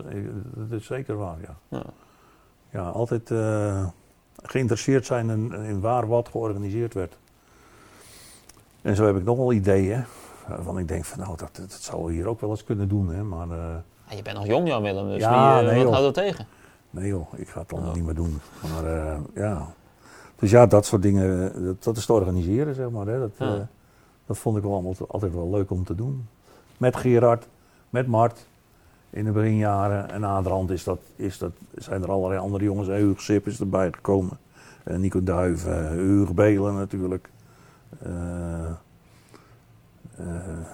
dat is zeker waar, ja. Ja. Ja, altijd geïnteresseerd zijn in, in waar wat georganiseerd werd. En zo heb ik nog wel ideeën. Waarvan ik denk van nou, dat, dat zou we hier ook wel eens kunnen doen. Hè? Maar eh, Ja, je bent nog jong, Jan Willem, dus Ja, wie, eh, nee, wat houdt dat tegen? nee joh, ik ga het dan Ja. niet meer doen. Maar eh, ja. Dus ja, dat soort dingen, dat, dat is te organiseren zeg maar. Hè? Dat, Ja. dat vond ik wel allemaal altijd wel leuk om te doen. Met Gerard, met Mart in de beginjaren. En aan de hand is dat, is dat, zijn er allerlei andere jongens. Hugo Sip is erbij gekomen. Eh, Nico Duif, uh, Hugo Belen natuurlijk. Eh, eh,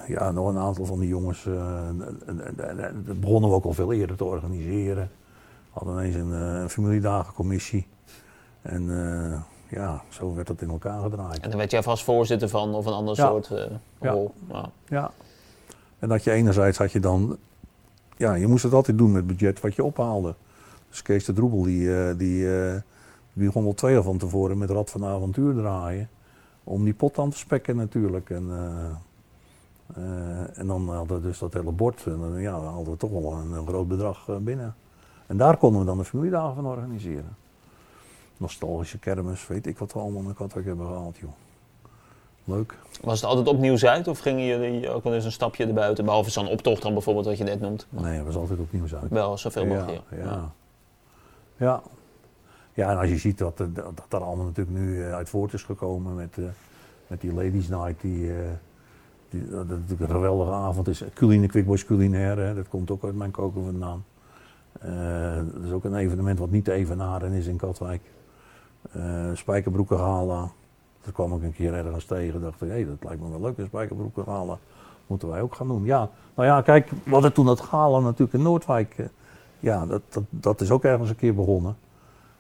ja, nog een aantal van die jongens. eh, en- en- en- en dat begonnen we ook al veel eerder te organiseren. We hadden ineens een, eh, een familiedagencommissie. En eh, ja, zo werd dat in elkaar gedraaid. En dan werd jij vast voorzitter van of een ander Ja. soort eh, rol. Ja. Ja. En dat je enerzijds had je dan, ja, je moest het altijd doen met budget wat je ophaalde. Dus Kees de Droebel, die, eh, die, eh, die begon al van tevoren met Rad van Avontuur draaien. Om die pot aan te spekken natuurlijk. En, eh, en dan hadden we dus dat hele bord. En dan ja, hadden we toch wel een, groot bedrag binnen. En daar konden we dan de familiedagen van organiseren. Nostalgische kermis, weet ik wat we allemaal in Katwijk hebben gehaald, joh. Leuk. Was het altijd opnieuw Zuid of gingen jullie ook wel eens een stapje erbuiten? Behalve zo'n optocht dan bijvoorbeeld, wat je net noemt. Nee, het was altijd opnieuw uit. Wel zoveel mogelijk. ja. Ja. ja. Ja, en als je ziet dat, er- dat daar allemaal natuurlijk nu eh, uit voort is gekomen met, eh, met die Ladies Night, die, eh, die, dat natuurlijk een geweldige avond is. Culine, Quickboys Culinaire, hè, dat komt ook uit mijn koken vandaan. Eh, dat is ook een evenement wat niet te evenaren is in Katwijk. Eh Spijkerbroeken Gala. Daar kwam ik een keer ergens tegen. dacht ik, hé, dat lijkt me wel leuk, een Spijkerbroeken Gala. Moeten wij ook gaan doen. Ja, nou ja, kijk, we hadden toen dat gala natuurlijk in Noordwijk. eh, ja, dat, dat, dat is ook ergens een keer begonnen.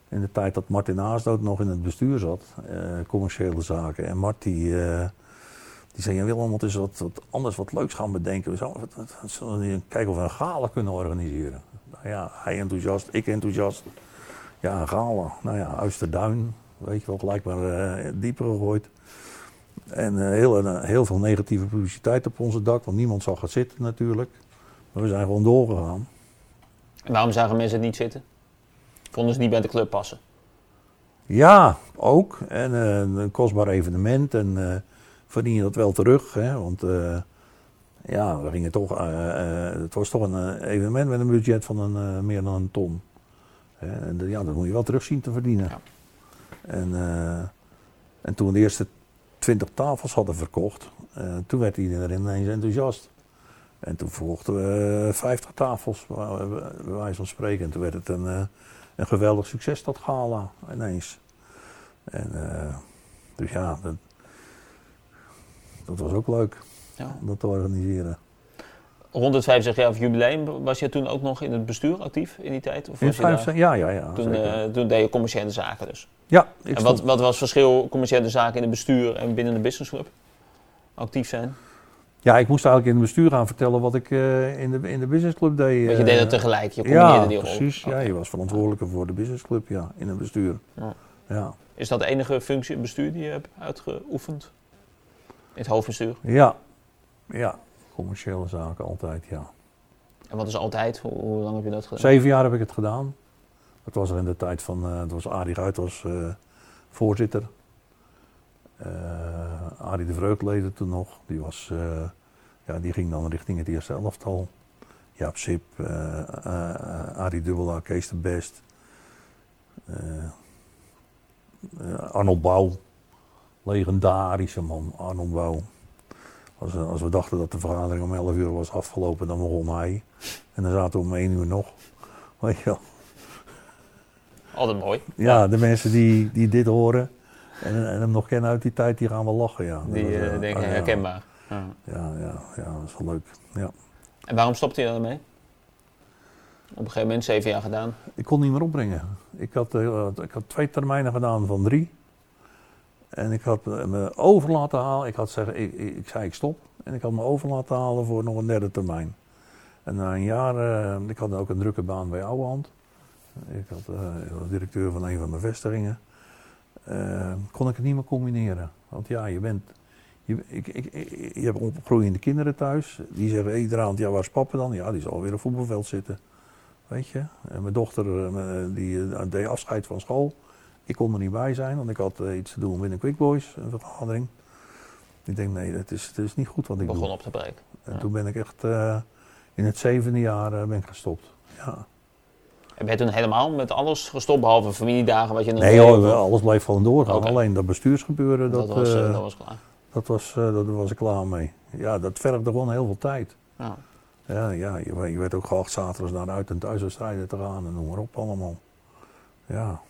In de tijd dat Martin Haasdood nog in het bestuur zat, eh, commerciële zaken. En Mart die, eh, die zei, Willem, wat is wat, wat anders, wat leuks gaan bedenken. We wat- zullen we kijken of we een gala kunnen organiseren. Nou ja, hij enthousiast, ik enthousiast. Ja, een gala. Nou ja, Uisterduin, weet je wel, gelijk maar eh, dieper gegooid. En eh, heel, eh, heel veel negatieve publiciteit op onze dak, want niemand zag het zitten natuurlijk. Maar we zijn gewoon doorgegaan. En waarom zagen mensen het niet zitten? Vonden ze niet bij de club passen? Ja, ook. En een kostbaar evenement. En verdien je dat wel terug. Hè? Want ja, we gingen toch, het was toch een evenement met een budget van een, meer dan een ton. En ja, dat moet je wel terug zien te verdienen. Ja. En, eh, en toen we de eerste 20 tafels hadden verkocht, eh, toen werd iedereen ineens enthousiast. En toen verkochten we eh, 50 tafels, bij wijze van spreken. En toen werd het een, een geweldig succes, dat gala, ineens. En, dus ja, dat, dat was ook leuk Ja. om dat te organiseren. Rond het 65 jaar jubileum was je toen ook nog in het bestuur actief in die tijd? Of In ja, ja, ja. toen, eh, toen deed je commerciële zaken dus. ja, ik en wat, wat was het verschil commerciële zaken in het bestuur en binnen de businessclub? Actief zijn? ja, ik moest eigenlijk in het bestuur gaan vertellen wat ik eh, in, de, in de businessclub deed. Want je eh, deed het tegelijk, je combineerde Ja, die rol. precies. Ja, je was verantwoordelijke voor de businessclub, ja, in het bestuur. Ja. Ja, Is dat de enige functie in het bestuur die je hebt uitgeoefend? In het hoofdbestuur? ja, ja. Commerciële zaken altijd, ja. En wat is altijd? Hoe, hoe lang heb je dat gedaan? Zeven jaar heb ik het gedaan. Dat was er in de tijd van, eh dat was Arie Ruit was eh, voorzitter. Eh Arie de Vreugdleden toen nog, die, was, ja, die ging dan richting het eerste elftal. Jaap Sip, Arie Dubbelaar, Kees de Best. Arnold Bouw, legendarische man, Arnold Bouw. Als, we- als we dachten dat de vergadering om 11 uur was afgelopen, dan begon hij. En dan zaten we om 1 uur nog. Weet je wel. Altijd mooi. Ja, de mensen die, die dit horen en, en hem nog kennen uit die tijd, die gaan wel lachen. Ja. Die was, eh, eh, denken ah, herkenbaar. Ja. Ja, ja, ja, dat is wel leuk. Ja. En waarom stopte je daarmee? Op een gegeven moment, zeven jaar gedaan. Ik kon niet meer opbrengen. Ik had, eh, ik had twee termijnen gedaan van drie. En ik had me over laten halen. Ik, had zeggen, ik, ik, zei ik stop. En ik had me over laten halen voor nog een derde termijn. En na een jaar, eh, ik had ook een drukke baan bij Ouwehand. Ik had, eh, was directeur van een van de vestigingen. eh, kon ik het niet meer combineren. Want ja, je bent. Je, ik, ik, je hebt opgroeiende kinderen thuis. Die zeggen iedere avond: Ja, waar is papa dan? Ja, die zal weer op voetbalveld zitten. Weet je? En mijn dochter die deed afscheid van school. Ik kon er niet bij zijn, want ik had eh, iets te doen binnen Quick Boys, een vergadering. Ik denk: Nee, het is, het is niet goed wat ik begon doe. op te breken. En ja. toen ben ik echt. eh, in het zevende jaar eh, ben ik gestopt. Ja. En ben je toen helemaal met alles gestopt, behalve familiedagen wat je Nee wel, alles bleef gewoon doorgaan. Alleen dat bestuursgebeuren, dat, dat, was, dat was klaar. dat, was, dat was ik klaar mee. Ja, dat vergde gewoon heel veel tijd. Ja. Ja, ja je, je werd ook geacht zaterdags naar uit- en thuiswedstrijden te gaan en noem maar op allemaal. Ja.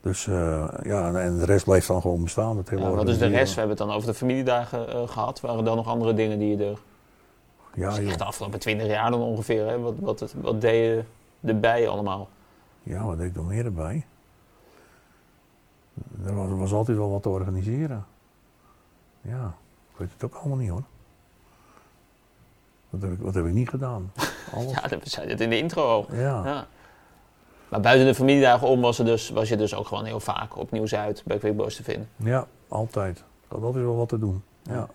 Dus eh, ja, en de rest bleef dan gewoon bestaan. Het hele Ja, wat is de rest? We hebben het dan over de familiedagen eh, gehad. Waren er dan nog andere dingen die je er... Ja, dat echt de afgelopen twintig jaar dan ongeveer. Hè? Wat, wat, wat deed je erbij allemaal? ja, wat deed ik nog meer erbij? Er was, er was altijd wel wat te organiseren. Ja, ik weet het ook allemaal niet hoor. Wat heb ik, wat heb ik niet gedaan? Alles. Ja, dat zei het in de intro al. Ja. Ja. Maar buiten de familiedagen om was, er dus, was je dus ook gewoon heel vaak op Nieuws-Uit bij Quickboys te vinden. Ja, altijd. Ik had altijd wel wat te doen. Ja.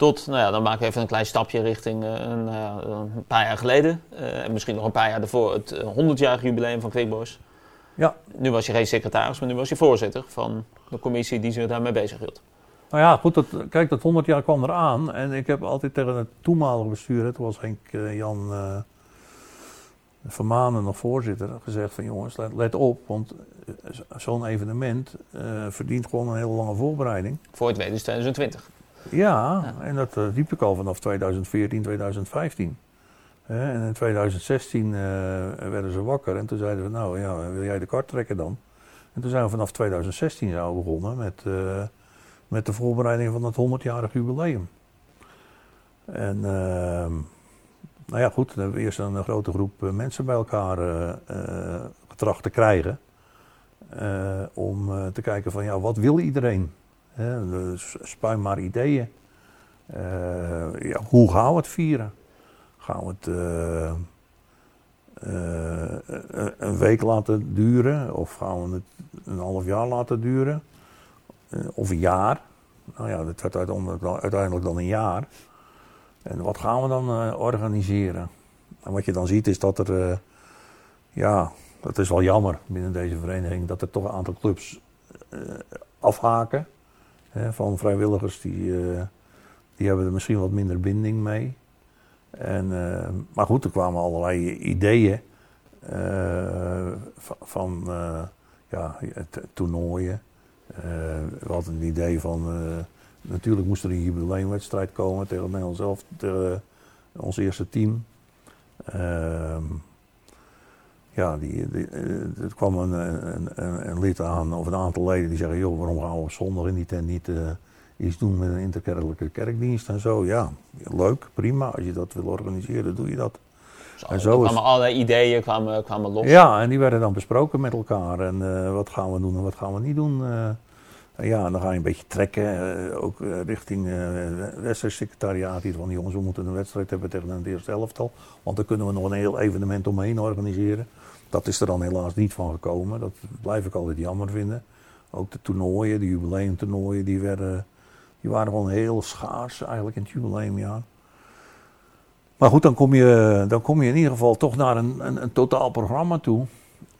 Tot, nou ja, dan maken we even een klein stapje richting eh, een, eh, een paar jaar geleden. Eh, en misschien nog een paar jaar daarvoor, het eh, 100-jarig jubileum van Quickboys. Ja. Nu was je geen secretaris, maar nu was je voorzitter van de commissie die zich daarmee bezighield. Nou ja, goed, dat, kijk, dat 100 jaar kwam eraan. En ik heb altijd tegen het toenmalige bestuur, het was Henk Jan eh Vermanen nog voorzitter, gezegd van jongens, let, let op. Want eh, zo- zo'n evenement eh, verdient gewoon een hele lange voorbereiding. Voor het weet is 2020. Ja, Ja. en dat eh, riep ik al vanaf 2014, 2015. Hè, en in 2016 eh, werden ze wakker en toen zeiden we, nou ja, wil jij de kart trekken dan? En toen zijn we vanaf 2016 zijn we begonnen met, met de voorbereiding van het 100-jarig jubileum. En ehm, nou ja, goed, dan hebben we eerst een grote groep eh, mensen bij elkaar eh, eh, getracht te krijgen. om te kijken van, ja, wat wil iedereen? Dus spuim maar ideeën. Ja, hoe gaan we het vieren? Gaan we het een- week laten duren? Of gaan we het een half jaar laten duren? Of een jaar? Nou ja, dat dan- uiteindelijk dan een jaar. En wat gaan we dan eh, organiseren? En wat je dan ziet is dat er, eh, ja, dat is wel jammer binnen deze vereniging, dat er toch een aantal clubs eh, afhaken. Hè, van vrijwilligers die, die hebben er misschien wat minder binding mee. En, maar goed, er kwamen allerlei ideeën van, ja, toernooien. We hadden het idee van, natuurlijk moest er een jubileumwedstrijd komen tegen Nederland zelf, tegen ons eerste team. Ehm, ja, die, die, eh, er kwam een, een, een, een lid aan, of een aantal leden die zeggen: joh, waarom gaan we op zondag in die tent niet eh, iets doen met een interkerkelijke kerkdienst en zo? Ja, leuk, prima. Als je dat wil organiseren, doe je dat. Dus En zo is- kwamen allerlei ideeën kwamen, kwamen los. Ja, en die werden dan besproken met elkaar. En eh, wat gaan we doen en wat gaan we niet doen. eh. Ja, dan ga je een beetje trekken, eh, ook eh, richting eh wedstrijdsecretariaat. Hier van, jongens, we moeten een wedstrijd hebben tegen het eerste elftal. Want dan kunnen we nog een heel evenement omheen organiseren. Dat is er dan helaas niet van gekomen. Dat blijf ik altijd jammer vinden. Ook de toernooien, de jubileumtoernooien, die, werden, die waren gewoon heel schaars eigenlijk in het jubileumjaar. Maar goed, dan kom, je, dan kom je in ieder geval toch naar een, een, een totaal programma toe.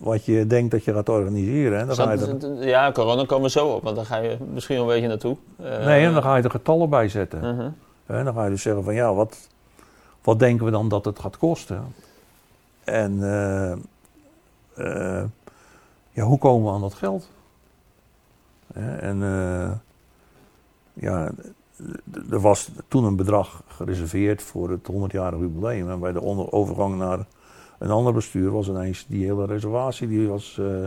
Wat je denkt dat je gaat organiseren. En dan ga je dat- er, ja, corona komen we zo op, want daar ga je misschien wel een beetje naartoe. Eh, nee, en dan ga je er getallen bij zetten. mhm. En dan ga je dus zeggen van ja, wat, wat denken we dan dat het gaat kosten? En eh, eh, ja, hoe komen we aan dat geld? En ja, er was toen een bedrag gereserveerd voor het 100-jarig jubileum. En bij de overgang naar een ander bestuur was ineens die hele reservatie die was eh,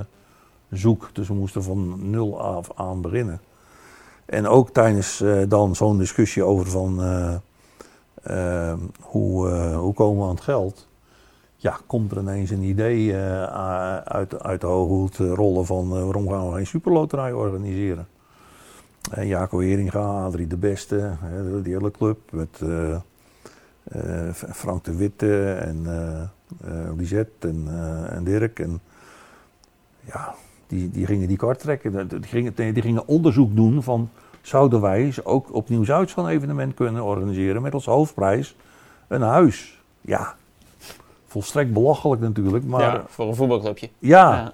zoek. Dus we moesten van nul af aan beginnen. En ook tijdens eh, dan zo'n discussie over van eh, hoe, hoe komen we aan het geld. Ja, komt er ineens een idee uit, uit de hoge hoed rollen van waarom gaan we geen superloterij organiseren. En Jaco Heringa, Adrie de Beste, die hele club met Frank de Witte en eh eh, Lisette en, eh, en Dirk. En ja, die, die gingen die kart trekken. Die gingen, die gingen onderzoek doen van, zouden wij ook op Nieuw-Zuid zo'n evenement kunnen organiseren met als hoofdprijs een huis? Ja, volstrekt belachelijk natuurlijk, maar... Ja, voor een voetbalclubje. Ja, Ja.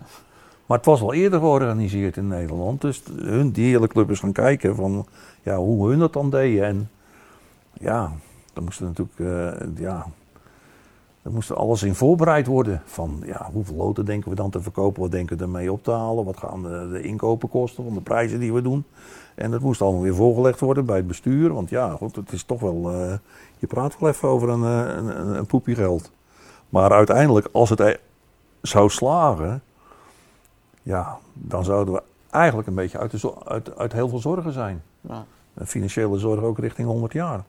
maar het was al eerder georganiseerd in Nederland. Dus hun, die hele club is gaan kijken van ja, hoe hun dat dan deden. En ja, dan moest er natuurlijk, eh, ja, dan moest alles in voorbereid worden. Van ja, hoeveel loten denken we dan te verkopen? Wat denken we ermee op te halen? Wat gaan de, de inkopen kosten van de prijzen die we doen? En dat moest allemaal weer voorgelegd worden bij het bestuur. Want ja, goed, het is toch wel, eh, je praat wel even over een, eh, een, een, een poepje geld. Maar uiteindelijk, als het e- zou slagen, ja, dan zouden we eigenlijk een beetje uit, de, uit, uit heel veel zorgen zijn. Ja. Financiële zorg ook richting 100 jaar.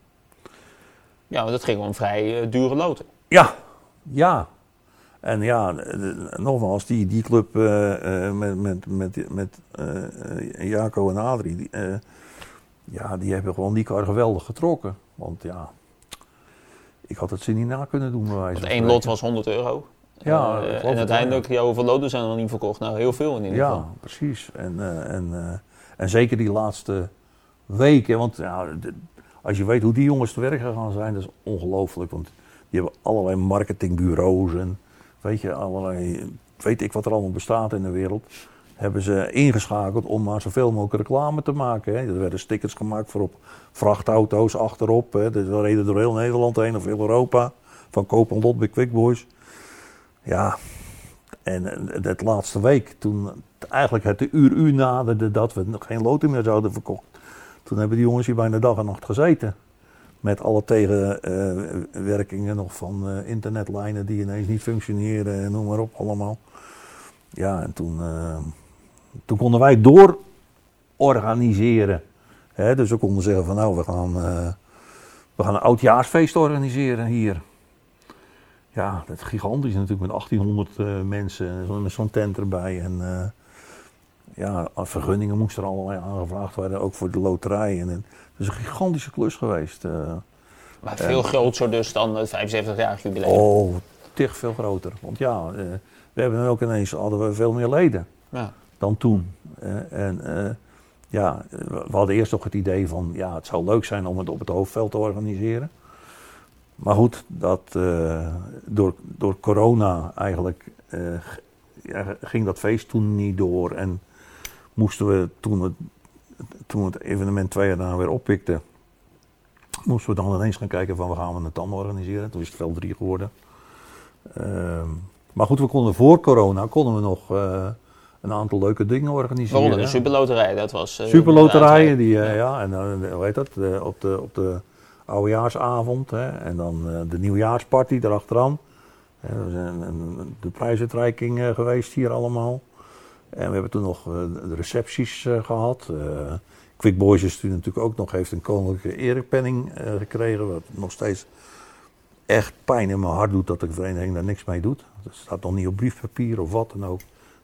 Ja, want dat ging om vrij eh, dure loten. Ja, ja. En ja, nogmaals, die, die club eh, eh, met, met, met, met Jaco en Adrie, die, ja, die hebben gewoon die kar geweldig getrokken. Want ja, ik had het ze niet na kunnen doen bij wijze één lot was 100 euro. Ja, en uiteindelijk, ja, hoeveel loten zijn er nog niet verkocht? Nou, heel veel in ieder geval. Ja, precies. En, en, en zeker die laatste weken. Want ja, als je weet hoe die jongens te werk gegaan zijn, dat is ongelooflijk. Want die hebben allerlei marketingbureaus en weet je, allerlei, weet ik wat er allemaal bestaat in de wereld. Hebben ze ingeschakeld om maar zoveel mogelijk reclame te maken. Er werden stickers gemaakt voor op vrachtauto's achterop. Hè. Dat reden door heel Nederland heen of heel Europa. Van koop en lot bij Quick Boys. Ja, en dat laatste week, toen eigenlijk het uur uur naderde dat we nog geen loten meer zouden verkocht. Toen hebben die jongens hier bijna dag en nacht gezeten. Met alle tegenwerkingen nog van eh, internetlijnen die ineens niet functioneren en noem maar op allemaal. Ja, en toen, eh, toen konden wij door organiseren. Hè, dus we konden zeggen van nou, we gaan, eh, we gaan een oudjaarsfeest organiseren hier. Ja, dat is gigantisch natuurlijk met 1800 eh, mensen, met zo'n tent erbij. En ja, vergunningen moesten er allerlei aangevraagd worden, ook voor de loterij. En, het is een gigantische klus geweest. eh. Maar veel groter dus dan het 75-jarig jubileum. oh, tig veel groter. Want ja, eh, we hebben ook ineens hadden we veel meer leden Ja. dan toen. Eh, en ja, we hadden eerst nog het idee van, ja, het zou leuk zijn om het op het hoofdveld te organiseren. Maar goed, dat, door, door corona eigenlijk ja, ging dat feest toen niet door. En moesten we, toen we, toen het evenement twee jaar daarna weer oppikten, moesten we dan ineens gaan kijken van, we gaan we het dan organiseren. Toen is het veld drie geworden. Ehm, maar goed, we konden voor corona konden we nog eh, een aantal leuke dingen organiseren. Waaronder de superloterij, dat was... eh, Superloterijen, die, eh, ja. en dan, hoe heet dat, op, de, op de oudejaarsavond. Hè, en dan de nieuwjaarsparty erachteraan. Hè, Er was een, een- de prijsuitreiking geweest hier allemaal. En we hebben toen nog eh, de recepties eh, gehad. Eh Quick Boys is natuurlijk ook nog, heeft een koninklijke erepenning gekregen. Wat nog steeds echt pijn in mijn hart doet dat de vereniging daar niks mee doet. Dat staat nog niet op briefpapier of wat dan ook.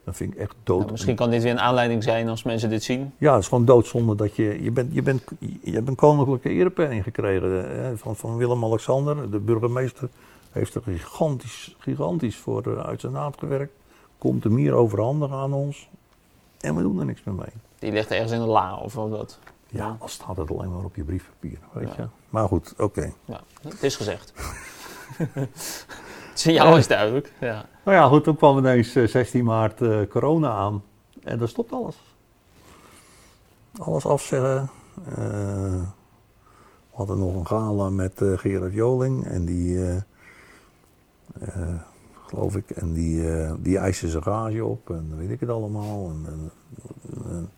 Dat vind ik echt dood. Nou, misschien kan dit weer een aanleiding zijn als mensen dit zien. Ja, het is gewoon doodzonde dat je... Je, bent, je, bent, je hebt een koninklijke erepenning gekregen eh, van, van Willem-Alexander. De burgemeester heeft er gigantisch, gigantisch voor uit zijn naad gewerkt. Komt hem hier overhandig aan ons. En we doen er niks meer mee. Die ligt ergens in een la of wat. Ja, dan staat het alleen maar op je briefpapier, weet Ja. je. Maar goed, oké. Ja, het is gezegd. het signaal is duidelijk. Ja. Nou ja, goed, toen kwam ineens eh, 16 maart eh, corona aan. En dan stopt alles. Alles afzeggen. Eh, we hadden nog een gala met eh, Gerard Joling. En die, eh, eh, geloof ik, en die, eh, die eiste zijn gage op. En weet ik het allemaal. En, en, en-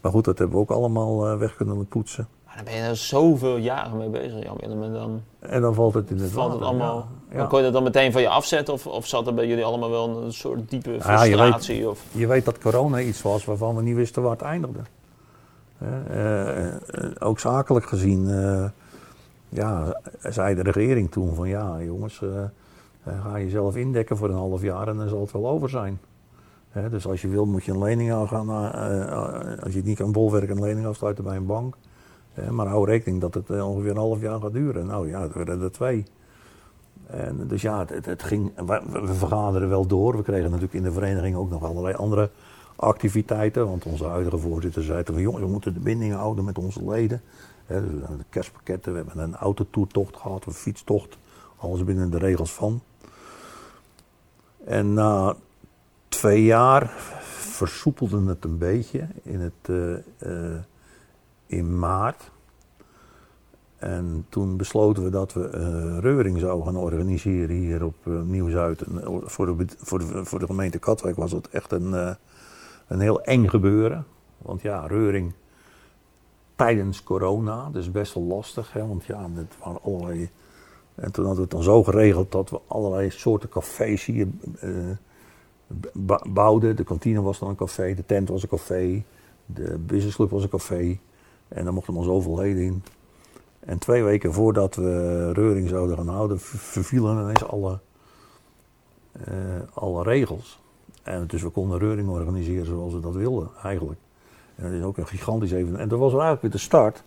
maar goed, dat hebben we ook allemaal eh, weg kunnen poetsen. Maar dan ben je er zoveel jaren mee bezig, Jan Willem. En dan En dan valt het in het valt het allemaal... ja. Dan kon je dat dan meteen van je afzetten? Of, of zat er bij jullie allemaal wel een soort diepe ja, je frustratie? of... Je weet dat corona iets was waarvan we niet wisten waar het eindigde. Eh, ook zakelijk gezien, ja, zei de regering toen van ja jongens, ga jezelf indekken voor een half jaar en dan zal het wel over zijn. Dus als je wil moet je een lening aangaan, eh, eh, als je het niet kan bolwerken, een lening afsluiten bij een bank. Maar hou rekening dat het eh, ongeveer een half jaar gaat duren. Nou ja, het werden er twee. En dus ja, het, ging, we, we vergaderden wel door. We kregen natuurlijk in de vereniging ook nog allerlei andere activiteiten. Want onze huidige voorzitter zei van jongens, we moeten de binding houden met onze leden. Hè, dus de kerstpakketten, we hebben een autotoertocht gehad, een fietstocht. Alles binnen de regels van. En na twee jaar versoepelde het een beetje in, het, eh, eh, in maart. En toen besloten we dat we uh, Reuring zouden gaan organiseren hier op uh, Nieuw-Zuid. Voor de, voor, voor de gemeente Katwijk was het echt een, een heel eng gebeuren. Want ja, Reuring tijdens corona, dus best wel lastig. Hè, want ja, het waren allerlei... En toen hadden we het dan zo geregeld dat we allerlei soorten cafés hier bouwden. De kantine was dan een café, de tent was een café, de businessclub was een café. En daar mochten we zoveel leden in. En twee weken voordat we Reuring zouden gaan houden, vervielen ineens alle, uh, alle regels. En dus we konden Reuring organiseren zoals we dat wilden, eigenlijk. En dat is ook een gigantisch evenement. En dat was eigenlijk weer de start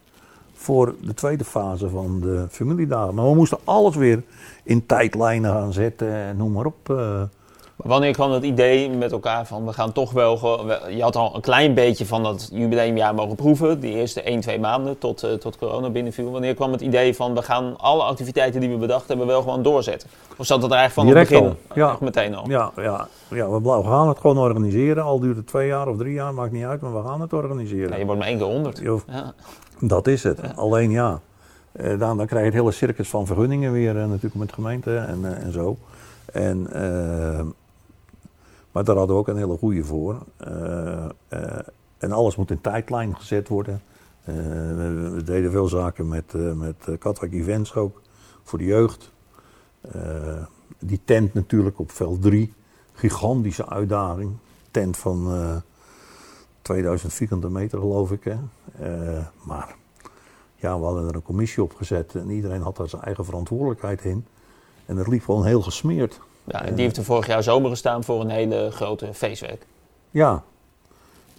voor de tweede fase van de familiedagen. Maar we moesten alles weer in tijdlijnen gaan zetten en noem maar op. Maar wanneer kwam het idee met elkaar van we gaan toch wel. Je had al een klein beetje van dat jubileumjaar mogen proeven, die eerste 1, 2 maanden tot, uh, tot corona binnenviel. Wanneer kwam het idee van we gaan alle activiteiten die we bedacht hebben wel gewoon doorzetten? Of zat dat er eigenlijk van het begin? Al. Ja. Echt meteen al? Ja, ja, ja we, gaan het gewoon organiseren. Al duurt het twee jaar of drie jaar, maakt niet uit, maar we gaan het organiseren. Ja, je wordt maar één keer honderd. Ja. Dat is het. Alleen ja. Uh, dan, dan krijg je het hele circus van vergunningen weer uh, natuurlijk met gemeente en, en zo. En maar daar hadden we ook een hele goede voor. Uh, uh, en alles moet in tijdlijn gezet worden. We, we, deden veel zaken met, met Katwijk Events ook, voor de jeugd. die tent natuurlijk op veld 3, gigantische uitdaging. Tent van 2000 vierkante meter geloof ik. Hè. maar ja, we hadden er een commissie op gezet en iedereen had daar zijn eigen verantwoordelijkheid in. En het liep gewoon heel gesmeerd. Ja, en die heeft er vorig jaar zomer gestaan voor een hele grote feestweek. Ja.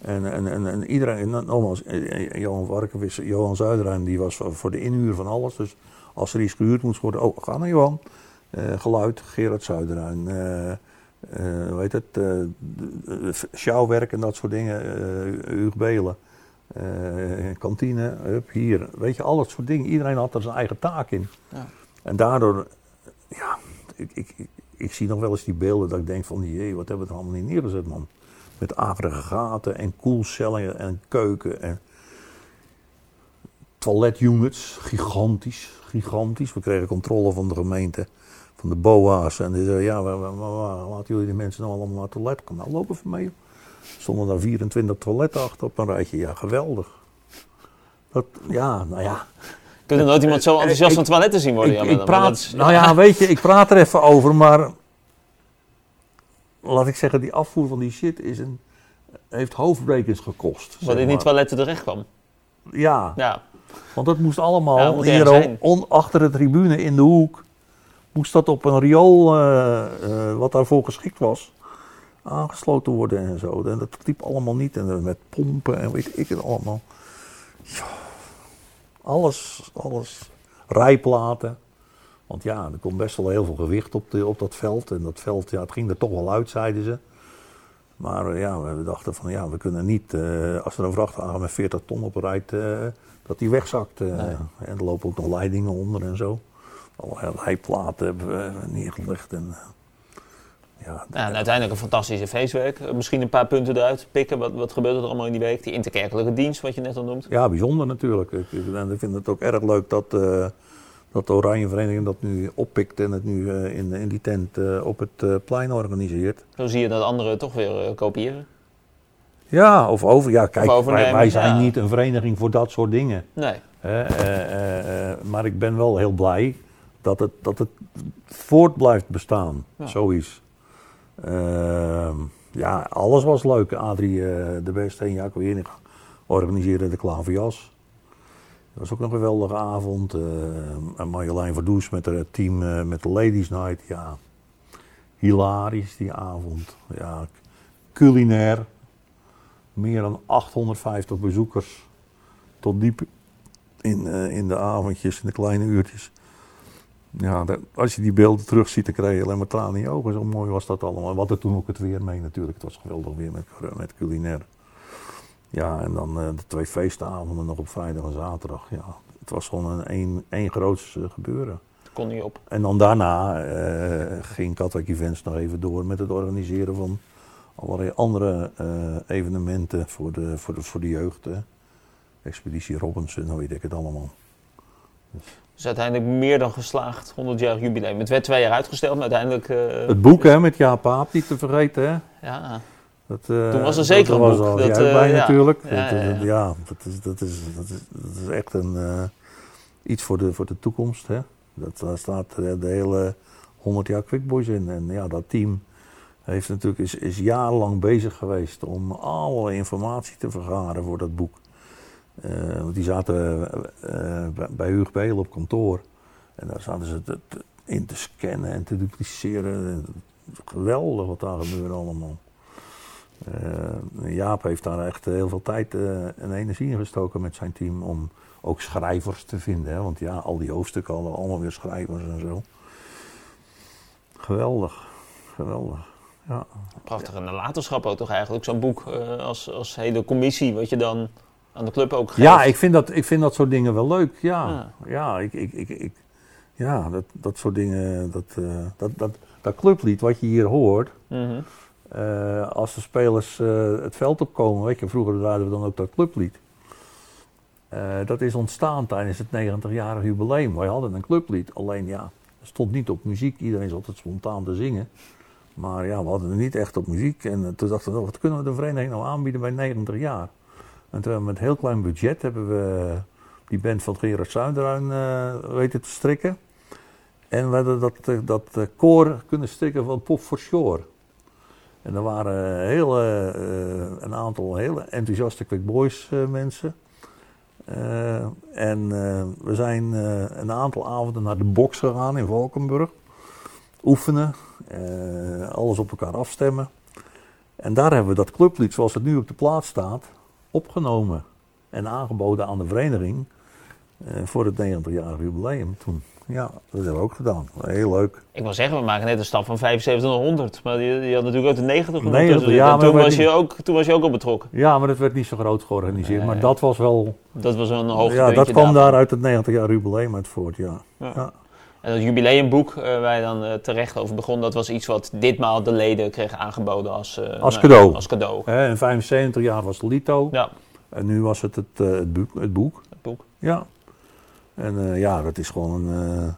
En, en, en, en iedereen, nogmaals, Johan Varkenvis, Johan Zuiderijn, die was voor de inhuur van alles. Dus als er iets gehuurd moest worden, oh, ga naar Johan. Uh, geluid, Gerard Zuiderijn. Uh, uh, weet het, sjouwwerk en dat soort dingen, Huug Belen. kantine, up, hier. Weet je, al dat soort dingen. Iedereen had er zijn eigen taak in. Ja. En daardoor, ja, ik, ik, ik zie nog wel eens die beelden dat ik denk van, jee, wat hebben we er allemaal niet neergezet, man. Met aardige gaten en koelcellen en keuken en toiletunits, gigantisch, gigantisch. We kregen controle van de gemeente, van de BOA's. En die zeiden, ja, waar, waar, laten jullie de mensen nou allemaal naar het toilet? Kom nou, lopen even mee. Stonden daar 24 toiletten achter op een rijtje. Ja, geweldig. Dat, ja, nou ja. Kunnen nooit iemand zo enthousiast van toiletten zien worden? Ik, ja, ik praat, is, nou ja, weet je, ik praat er even over, maar laat ik zeggen, die afvoer van die shit is een, heeft hoofdbrekens gekost. Wat in die toiletten terecht kwam. Ja. ja. Want dat moest allemaal ja, hier on, achter de tribune in de hoek, moest dat op een riool, uh, uh, wat daarvoor geschikt was, aangesloten worden en zo. En dat liep allemaal niet. En met pompen en weet ik het allemaal. Ja. Alles, alles. Rijplaten. Want ja, er komt best wel heel veel gewicht op, de, op dat veld. En dat veld, ja, het ging er toch wel uit, zeiden ze. Maar uh, ja, we dachten van ja, we kunnen niet, uh, als er een vrachtwagen met 40 ton op rijdt, uh, dat die wegzakt. Nee. En er lopen ook nog leidingen onder en zo. Allerlei rijplaten hebben we neergelegd. En, ja, ja, en uiteindelijk een fantastische feestweek. Misschien een paar punten eruit pikken. Wat, wat gebeurt er allemaal in die week? Die interkerkelijke dienst, wat je net al noemt. Ja, bijzonder natuurlijk. Ik, en ik vind het ook erg leuk dat, uh, dat de Oranje Vereniging dat nu oppikt en het nu uh, in, in die tent uh, op het plein organiseert. Zo zie je dat anderen toch weer kopiëren. Ja, of over. Ja, kijk, wij, wij, zijn ja. niet een vereniging voor dat soort dingen. Nee. maar ik ben wel heel blij dat het, dat het voort blijft bestaan. Ja. Zoiets. Uh, ja, alles was leuk. Adrie uh, de Beste en Jacob Enig organiseerden de klaverjas. Dat was ook een geweldige avond. Uh, Marjolein Verdoes met het team uh, met de Ladies Night. Ja, hilarisch die avond. Ja, culinair. Meer dan 850 bezoekers. Tot diep in, in de avondjes, in de kleine uurtjes. Ja, dat- als je die beelden terugziet, dan krijg je alleen maar tranen in je ogen. Zo mooi was dat allemaal. Wat er toen ook het weer mee natuurlijk. Het was geweldig weer met, met culinair. Ja, en dan eh, de twee feestavonden nog op vrijdag en zaterdag. Ja, het was gewoon een één, één groots eh, gebeuren. Dat kon niet op. En dan daarna eh, ging Katwijk Events nog even door met het organiseren van allerlei andere eh, evenementen voor de, voor de, voor de jeugd. Expeditie Robinson, hoe weet ik het allemaal. Dus uiteindelijk meer dan geslaagd, 100 jaar jubileum. Het werd twee jaar uitgesteld, maar uiteindelijk... eh, Het boek hè, met Jaap Paap, niet te vergeten. Hè? Ja, Dat, eh, Toen was er zeker dat een boek. Dat, jij eh, bij ja. natuurlijk. Ja, dat, ja, is- ja. ja, dat, is, dat, is, dat, is, dat is echt een, iets voor de, voor de toekomst. Hè? Dat, daar staat de hele 100 jaar Quickboys in. En ja, dat team heeft natuurlijk, is, is jarenlang bezig geweest om alle informatie te vergaren voor dat boek. Eh, want die zaten eh, bij- Huug Beel op kantoor. En daar zaten ze in te scannen en te dupliceren. Geweldig wat daar gebeurde allemaal. Eh, Jaap heeft daar echt heel veel tijd en energie in gestoken met zijn team om ook schrijvers te vinden. Want ja, al die hoofdstukken hadden allemaal weer schrijvers en zo. Geweldig, geweldig. Ja. prachtige nalatenschap ook toch eigenlijk. Zo'n boek als, als hele commissie, wat je dan aan de club ook geeft. Ja, ik vind, dat, ik vind dat soort dingen wel leuk. Ja, Ja. ja, ik, ik, ik, ik- ja dat, dat soort dingen. Dat, eh, dat, dat, dat clublied wat je hier hoort. Mhm. eh, als de spelers eh, het veld opkomen. Weet je, vroeger draaiden we dan ook dat clublied. Dat is ontstaan tijdens het 90-jarig jubileum. Wij hadden een clublied. Alleen ja, het stond niet op muziek. Iedereen zat het spontaan te zingen. Maar ja, we hadden het niet echt op muziek. En toen dachten we, wat kunnen we de vereniging nou aanbieden bij 90 jaar? En toen met een heel klein budget hebben we die band van Gerard Zuiderhuin eh, weten te strikken. En we hadden dat, eh, dat eh, koor kunnen strikken van Pop for Shore. En er waren hele, eh, een aantal hele enthousiaste Quick Boys mensen. En we zijn een aantal avonden naar de box gegaan in Valkenburg. Oefenen, alles op elkaar afstemmen. En daar hebben we dat clublied zoals het nu op de plaat staat opgenomen en aangeboden aan de vereniging eh, voor het 90-jarig jubileum toen. Ja, dat hebben we ook gedaan. Heel leuk. Ik wil zeggen, we maken net een stap van 75 naar 100. Maar je, je had natuurlijk ook de 90 nog 90, tussen ja, toen, was je ook, toen was je ook al betrokken. Ja, maar dat werd niet zo groot georganiseerd. Nee. Maar dat was wel. Dat was een hoogtepuntje Ja, dat kwam daar uit het 90 jaar jubileum uit voort, ja. Ja. Ja. En dat jubileumboek eh, waar je dan eh, terecht over begon, dat was iets wat ditmaal de leden kregen aangeboden als, eh, Als nou, cadeau. Als cadeau. Hè, in 75 jaar was het Lito. Ja, En nu was het het, eh, het, boek, het boek. het boek. Ja. En eh, ja, dat is gewoon een. eh,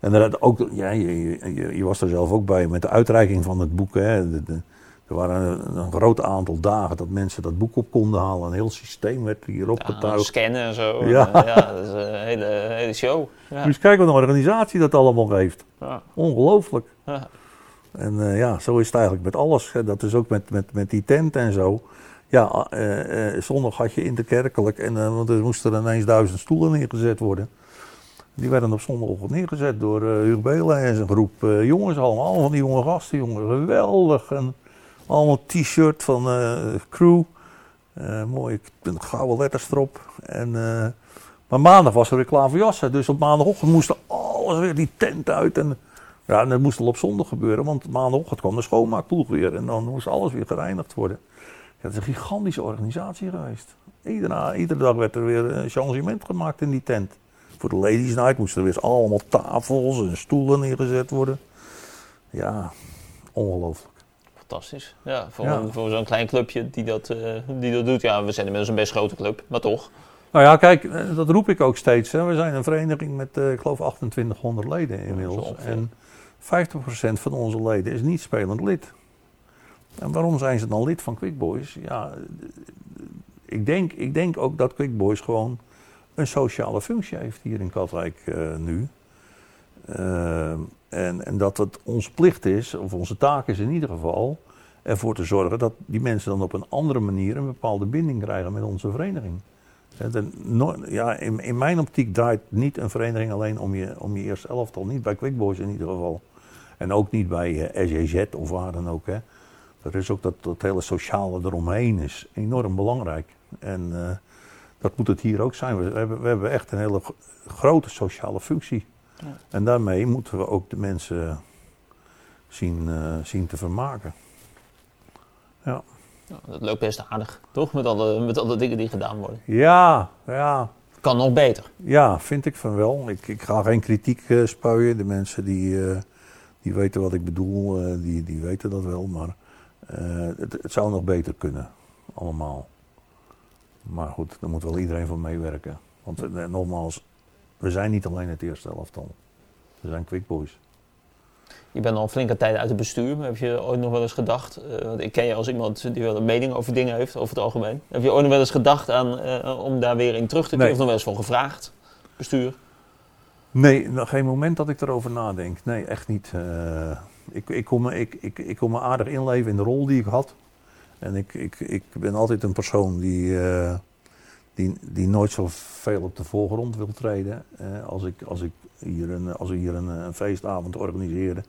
en er, ook, ja, je, je, je was er zelf ook bij met de uitreiking van het boek. Hè. De- de- er waren een, een groot aantal dagen dat mensen dat boek op konden halen. Een heel systeem werd hier Ja, opgetuigd. scannen en zo. Ja. Dat is een hele, hele show. Ja. Dus kijk wat een organisatie dat allemaal heeft. Ja. Ongelooflijk. Ja. En eh, ja, zo is het eigenlijk met alles. Dat is ook met, met, met die tent en zo. Ja, eh, eh, zondag had je interkerkelijk, en, eh, want er moesten er ineens duizend stoelen neergezet worden. Die werden op zondagochtend neergezet door eh Huub Belen en zijn groep eh, jongens allemaal. Allemaal van die jonge gasten, jongen. Geweldig. En allemaal t-shirt van eh, crew. Eh mooie gouden letters erop. En, eh, maar maandag was er weer klaar voor jassen. Dus op maandagochtend moest er alles weer die tent uit. En, ja, dat moest al op zondag gebeuren, want maandagochtend kwam de schoonmaakploeg weer. En dan moest alles weer gereinigd worden. Het is een gigantische organisatie geweest. Iedere, iedere dag werd er weer een changement gemaakt in die tent. Voor de ladies night moesten er weer allemaal tafels en stoelen neergezet worden. Ja, ongelooflijk. Fantastisch. Ja, voor, Ja. voor zo'n klein clubje die dat, eh, die dat doet. Ja, we zijn inmiddels een best grote club, maar toch. Nou ja, kijk, eh, dat roep ik ook steeds. Hè. We zijn een vereniging met, eh, ik geloof, 2800 leden inmiddels. En 50% van onze leden is niet spelend lid. En waarom zijn ze dan lid van Quick Boys? Ja, ik denk, ik denk ook dat Quick Boys gewoon een sociale functie heeft hier in Katwijk nu. Eh, en, en dat het onze plicht is, of onze taak is in ieder geval, ervoor te zorgen dat die mensen dan op een andere manier een bepaalde binding krijgen met onze vereniging. Ja, in, mijn optiek draait niet een vereniging alleen om je, om je eerste elftal. Niet bij Quick Boys in ieder geval. En ook niet bij eh, SJZ of waar dan ook. Hè. Er is ook dat, dat hele sociale eromheen is enorm belangrijk. En eh, dat moet het hier ook zijn. We hebben, we hebben echt een hele gro- grote sociale functie. Ja. En daarmee moeten we ook de mensen zien, eh, zien te vermaken. Ja. Nou, dat loopt best aardig, toch? Met alle, met alle dingen die gedaan worden. Ja, ja, Kan nog beter. ja, vind ik van wel. Ik, ik ga geen kritiek eh, spuien. De mensen die, eh, die weten wat ik bedoel, die, die weten dat wel. Maar het, het zou nog beter kunnen, allemaal. Maar goed, daar moet wel iedereen voor meewerken. Want nogmaals, we zijn niet alleen het eerste elftal. We zijn quick boys. Je bent al een flinke tijd uit het bestuur. Maar heb je ooit nog wel eens gedacht, eh, want ik ken je als iemand die wel een mening over dingen heeft, over het algemeen. Heb je ooit nog wel eens gedacht aan, eh, om daar weer in terug te keren? Nee. Of nog wel eens voor gevraagd? Bestuur? Nee, nog geen moment dat ik erover nadenk. Nee, echt niet. Eh, ik, ik, kon me, ik, ik, ik kon me aardig inleven in de rol die ik had. En ik, ik, ik ben altijd een persoon die, die, die nooit zo veel op de voorgrond wil treden. Eh, als, ik, als, ik hier een, als we hier een, een feestavond organiseerden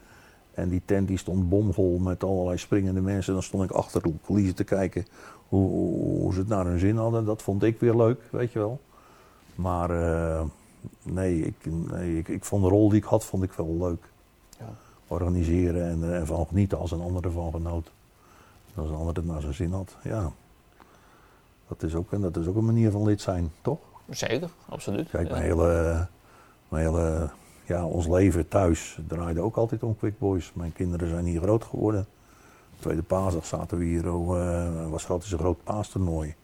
en die tent die stond bomvol met allerlei springende mensen, dan stond ik achter de coulissen te kijken hoe, hoe, ze het naar hun zin hadden. Dat vond ik weer leuk, weet je wel. Maar eh, nee, ik, nee ik, ik vond de rol die ik had, vond ik wel leuk. Ja. Organiseren en er van genieten als een ander ervan genoot. Als een ander het naar zijn zin had, ja. Dat is ook, een- dat is ook een manier van lid zijn, toch? Zeker, absoluut. Kijk, mijn hele, mijn hele, ja, ons leven thuis draaide ook altijd om Quick Boys. Mijn kinderen zijn hier groot geworden. Tweede paasdag zaten we hier, eh, was altijd een groot paastoernooi.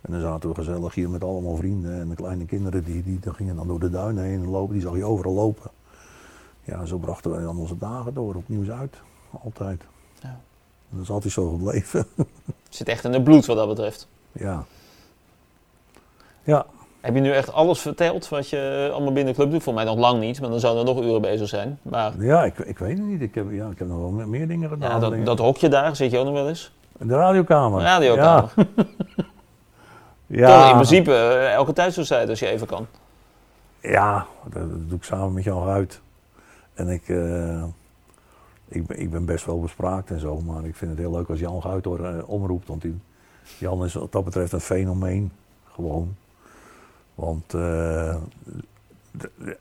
En dan zaten we gezellig hier met allemaal vrienden en de kleine kinderen die, die, die gingen dan door de duinen heen lopen. Die zag je overal lopen. Ja, zo brachten wij dan onze dagen door, opnieuw uit. Altijd. Ja. Dat is altijd zo gebleven. Het zit echt in het bloed wat dat betreft. Ja. Ja, Heb je nu echt alles verteld wat je allemaal binnen de club doet? Voor mij nog lang niet, maar dan zouden er nog uren bezig zijn. Maar ja ik, ik weet het niet. Ik heb, ja, ik heb nog wel me- meer dingen gedaan. ja, dat, dat hokje daar, zit je ook nog wel eens? In de radiokamer. Radiokamer. Ja, Toch in principe eh, elke thuiswedstrijd als je even kan. Ja, dat, dat doe ik samen met Jan Ruit. En ik, eh, ik, ben, ik ben best wel bespraakt en zo, maar ik vind het heel leuk als Jan Ruit hoor, eh, omroept. Want die, Jan is wat dat betreft een fenomeen, gewoon. Want eh,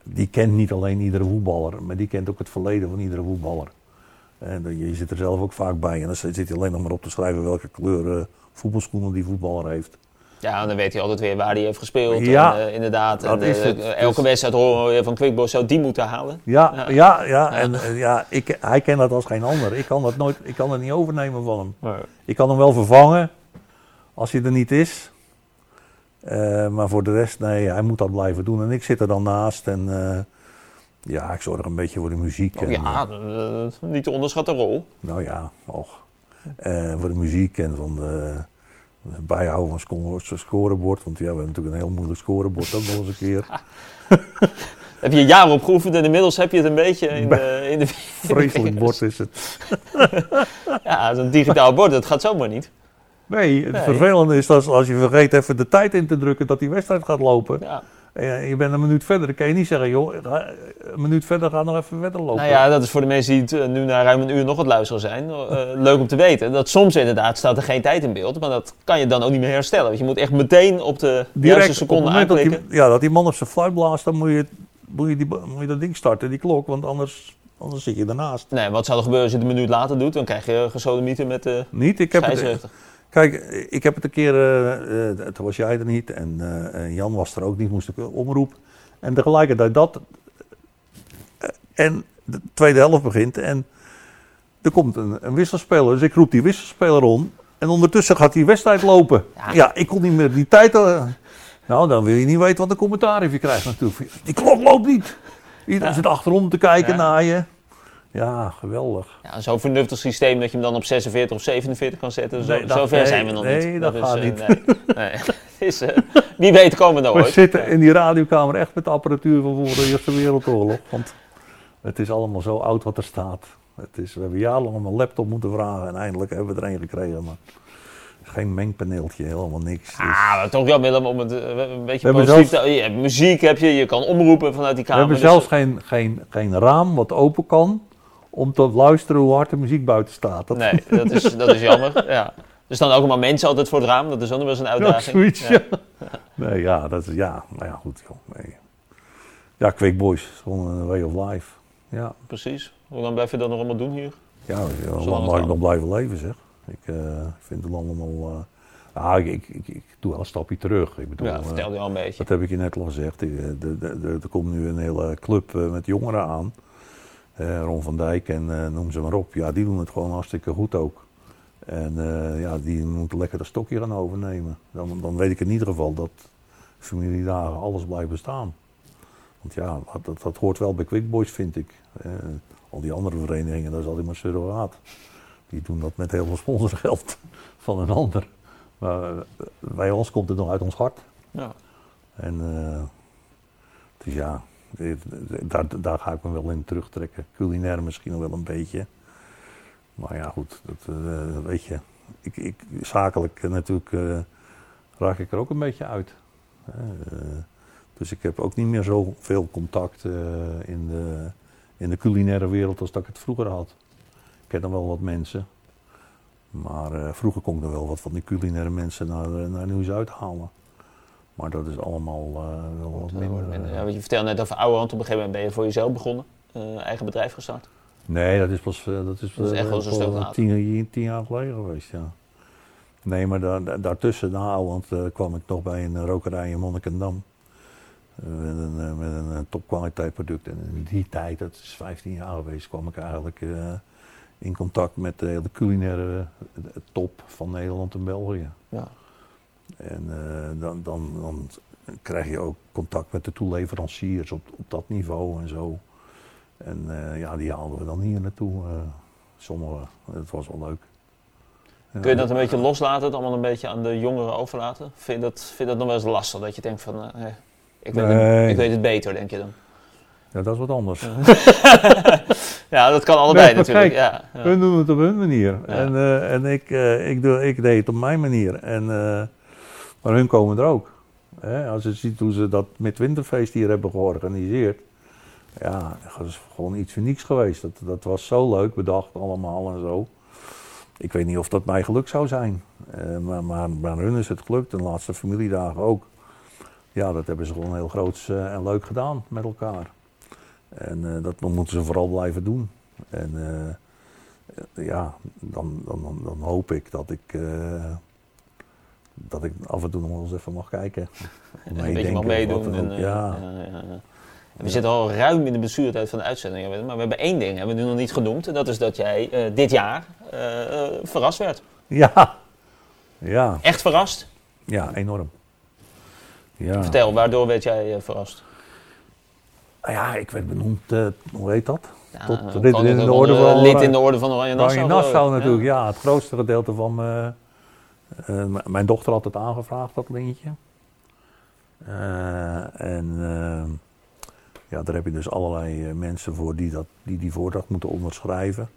die kent niet alleen iedere voetballer, maar die kent ook het verleden van iedere voetballer. En je zit er zelf ook vaak bij en dan zit hij alleen nog maar op te schrijven welke kleur voetbalschoenen die voetballer heeft. Ja, en dan weet hij altijd weer waar hij heeft gespeeld. Ja, en, eh, inderdaad. En, eh, elke Dus- wedstrijd horen we van Quickboys zou die moeten halen. Ja, Ja. ja, ja, en ja, ik, hij kent dat als geen ander. Ik kan dat nooit, ik kan dat niet overnemen van hem. Ik kan hem wel vervangen als hij er niet is. Eh, maar voor de rest, nee, hij moet dat blijven doen. En ik zit er dan naast en eh, ja, ik zorg een beetje voor de muziek. Oh, en, ja, eh, niet te onderschatten rol. nou ja, och. Voor de muziek en van de, het bijhouden van zo'n scorebord. Want ja, we hebben natuurlijk een heel moeilijk scorebord ook nog eens een keer. Heb je een jaar op geoefend en inmiddels heb je het een beetje in de, in de Vreselijk bord is het. Ja, zo'n digitaal bord, dat gaat zomaar niet. Nee, het Nee. vervelende is dat als je vergeet even de tijd in te drukken dat die wedstrijd gaat lopen. Ja. En je bent een minuut verder, dan kan je niet zeggen, joh, een minuut verder gaat nog even verder lopen. Nou ja, dat is voor de mensen die eh, nu na ruim een uur nog het luisteren zijn. eh, leuk om te weten. Dat soms inderdaad staat er geen tijd in beeld. Maar dat kan je dan ook niet meer herstellen. Want je moet echt meteen op de juiste het seconde dat aanklikken. die, ja, dat die man op zijn fluit blaast, dan moet je, moet, je die, moet je dat ding starten, die klok, want anders, anders zit je ernaast. Nee, wat zou er gebeuren als je het een minuut later doet? Dan krijg je gesodemieten met de Niet, ik heb het. Kijk, ik heb het een keer, eh, eh, toen was jij er niet en eh, en Jan was er ook niet, moest ik omroep. En tegelijkertijd dat, en de tweede helft begint en er komt een, een wisselspeler, dus ik roep die wisselspeler om. En ondertussen gaat die wedstrijd lopen. Ja. Ja, ik kon niet meer die tijd. nou, dan wil je niet weten wat een commentaar heeft je krijgt natuurlijk. Die klok loopt niet. Iedereen Ja. zit achterom te kijken Ja. naar je. Ja, geweldig. Ja, zo'n vernuftig systeem dat je hem dan op 46 of 47 kan zetten. Zo, Nee, dat- zover nee, zijn we nog nee, niet. dat is, gaat eh, niet. Nee, nee. Is, eh, wie weet komen we er We zitten in die radiokamer echt met de apparatuur van voor de Eerste Wereldoorlog. Want het is allemaal zo oud wat er staat. Het is, we hebben jarenlang om een laptop moeten vragen en eindelijk hebben we er een gekregen. Maar is geen mengpaneeltje, helemaal niks. Dus Ah, maar toch wel Willem om het eh, een beetje positief zelfs- te... Je hebt muziek heb je, je kan omroepen vanuit die we kamer. hebben dus- zelfs geen, geen, geen raam wat open kan om te luisteren hoe hard de muziek buiten staat. Dat Nee, dat is, dat is jammer. Ja. Er staan ook allemaal mensen altijd voor het raam. Dat is ook nog wel eens een Ja, uitdaging. zoiets, Ja. ja. Nee, ja, dat is, ja, nou ja, goed, joh. Nee. Ja, Quick Boys, gewoon een way of life. Ja, Precies. Hoe lang blijf je dat nog allemaal doen hier? ja hoe lang mag ik nog blijven leven, zeg. Ik eh, vind het allemaal... eh ja, ik, ik, ik, ik doe wel een stapje terug. Ik bedoel, Ja, eh, vertel je al een beetje. Dat heb ik je net al gezegd. Eh, de- de- de- Er komt nu een hele club met jongeren aan. Eh, Ron van Dijk en eh, noem ze maar op. Ja, die doen het gewoon hartstikke goed ook. En eh, ja, die moeten lekker dat stokje gaan overnemen. Dan, dan weet ik in ieder geval dat familiedagen alles blijft bestaan. Want ja, dat- dat, hoort wel bij Quick Boys, vind ik. Al die andere verenigingen, dat is altijd maar surrogaat. Die doen dat met heel veel sponsorgeld van een ander. Maar bij ons komt het nog uit ons hart. Ja. En dus ja, daar, daar ga ik me wel in terugtrekken. Culinair misschien wel een beetje. Maar ja, goed, dat eh, weet je. Ik, ik, zakelijk eh, natuurlijk eh, raak ik er ook een beetje uit. Dus ik heb ook niet meer zoveel contact in, de, in de culinaire wereld als dat ik het vroeger had. Ik ken dan wel wat mensen. Maar vroeger kon ik er wel wat van die culinaire mensen naar, naar Nieuw-Zuid halen. Maar dat is allemaal eh, wel wat Dat minder. eh. Ja, want je vertelde net over oude hand. Op een gegeven moment ben je voor jezelf begonnen. Eh, eigen bedrijf gestart. Nee, dat is pas eh, dat is, Dat is echt wel zo'n eh, tien, tien jaar geleden geweest, ja. Nee, maar daar, daar- daartussen, na want eh, kwam ik nog bij een eh, rokerij in Monnikendam. Eh, met een, eh, met een eh, topkwaliteit product. En in die tijd, dat is 15 jaar geweest, kwam ik eigenlijk eh, in contact met de hele culinaire eh, top van Nederland en België. Ja. En eh, dan, dan, dan krijg je ook contact met de toeleveranciers op, op dat niveau en zo. En eh, ja, die haalden we dan hier naartoe. eh sommigen, het was wel leuk. Kun je dat een beetje loslaten, het allemaal een beetje aan de jongeren overlaten? Vind je dat, vind je dat nog wel eens lastig? Dat je denkt van, eh, ik, weet Nee. het, ik weet het beter, denk je dan? Ja, dat is wat anders. Ja, dat kan allebei Nee, natuurlijk. kijk, ja, ja. Hun doen het op hun manier. Ja. En, en ik, ik, doe, ik deed het op mijn manier. En, maar hun komen er ook. Hè? Als je ziet hoe ze dat met Winterfeest hier hebben georganiseerd. Ja, dat is gewoon iets unieks geweest. Dat, dat was zo leuk bedacht allemaal en zo. Ik weet niet of dat mij geluk zou zijn. Eh, maar, maar hun is het gelukt. De laatste familiedagen ook. Ja, dat hebben ze gewoon heel groots eh, en leuk gedaan met elkaar. En eh, dat moeten ze vooral blijven doen. En ja, dan, dan, dan, dan hoop ik dat ik, dat ik af en toe nog wel eens even mag kijken. een beetje mag meedoen. En, ja. ja, ja, ja. En We zitten al ruim in de bestuurtijd van de uitzending, maar we hebben één ding hebben we nu nog niet genoemd. En dat is dat jij eh, dit jaar eh, eh, verrast werd. Ja. Ja. Echt verrast? ja, enorm. Ja. Vertel, waardoor werd jij eh, verrast? Ah Ja, ik werd benoemd, hoe heet dat? Ja, Tot lid in de orde van Lid Oranje- in de orde van Oranje Nassau. Oranje Nassau natuurlijk, ja. Het grootste gedeelte van me. Eh, mijn dochter had het aangevraagd, dat lintje. Eh, en eh, ja, daar heb je dus allerlei eh, mensen voor die, dat, die die voordracht moeten onderschrijven.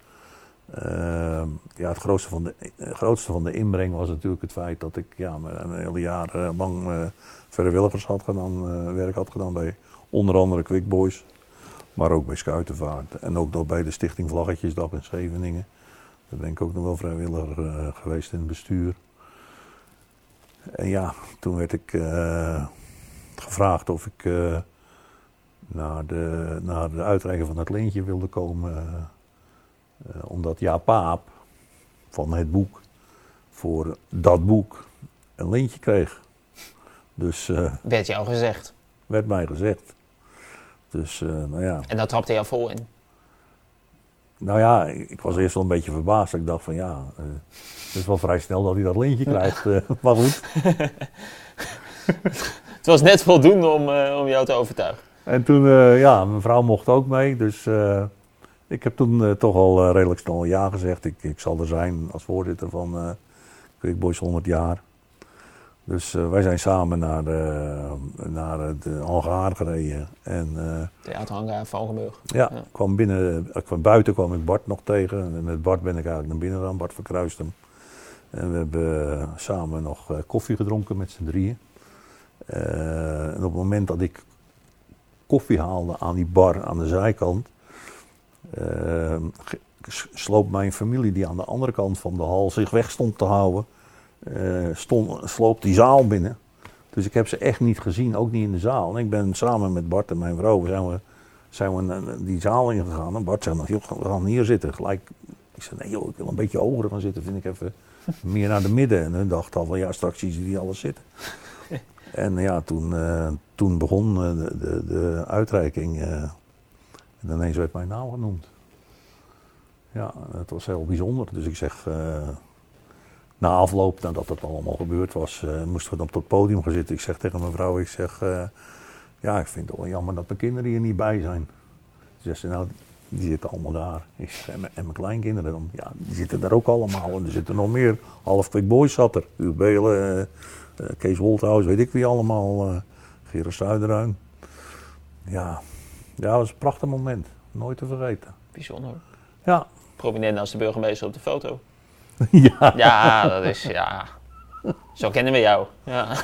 Eh, ja, het grootste van, de, grootste van de inbreng was natuurlijk het feit dat ik ja, een hele jaar lang vrijwilligers had gedaan, werk had gedaan bij onder andere Quick Boys. Maar ook bij Schuitenvaart. En ook nog bij de Stichting Vlaggetjesdag in Scheveningen. Daar ben ik ook nog wel vrijwilliger geweest in het bestuur. En ja, toen werd ik eh, gevraagd of ik eh, naar, de, naar de uitreiking van het lintje wilde komen. eh, omdat Ja Paap van het boek voor dat boek een lintje kreeg. Dus Werd jou gezegd. werd mij gezegd. Dus nou ja. En daar trapte jou vol in. Nou ja, ik was eerst wel een beetje verbaasd. Ik dacht van ja, eh, het is wel vrij snel dat hij dat lintje krijgt. eh, maar goed. Het was net voldoende om, eh, om jou te overtuigen. En toen, ja, mijn vrouw mocht ook mee. Dus ik heb toen toch al redelijk snel ja gezegd. Ik, ik zal er zijn als voorzitter van eh Quick Boys 100 jaar. Dus eh, wij zijn samen naar de, naar de Algaar gereden. En eh, Theaterhangar Valkenburg. Ja, Ja. Kwam binnen, ik kwam buiten kwam ik Bart nog tegen. En met Bart ben ik eigenlijk naar binnen gegaan, Bart verkruist hem. En we hebben eh, samen nog eh, koffie gedronken met z'n drieën. Eh, en op het moment dat ik koffie haalde aan die bar aan de zijkant, eh, sloop mijn familie die aan de andere kant van de hal zich weg stond te houden, eh, stond, sloop die zaal binnen. Dus ik heb ze echt niet gezien, ook niet in de zaal. En ik ben samen met Bart en mijn vrouw zijn we, zijn we naar die zaal ingegaan. En Bart zei nog, joh, we gaan hier zitten. Gelijk, ik zei, nee joh, ik wil een beetje hoger gaan zitten. Vind ik even meer naar de midden. En hun dacht al van, ja, straks zien ze die alles zitten. En ja, toen, eh, toen begon eh, de, de, de uitreiking. eh, en ineens werd mijn naam genoemd. Ja, het was heel bijzonder. Dus ik zeg, eh, na afloop, nadat het allemaal gebeurd was, eh, moesten we dan op het podium gaan zitten. Ik zeg tegen mijn vrouw, ik zeg, eh, ja, ik vind het wel jammer dat mijn kinderen hier niet bij zijn. Ze zegt ze, nou, die zitten allemaal daar. Ik zeg, en, mijn- en mijn kleinkinderen dan? Ja, die zitten daar ook allemaal. En er zitten nog meer. Half Quick Boys zat er. Huub Belen, eh, Kees Wolthuis, weet ik wie allemaal. eh Gerard Zuiderruin. Ja. ja, dat was een prachtig moment. Nooit te vergeten. Bijzonder. Ja. Prominent als de burgemeester op de foto. ja. Ja, dat is, ja. Zo kennen we jou. Ja.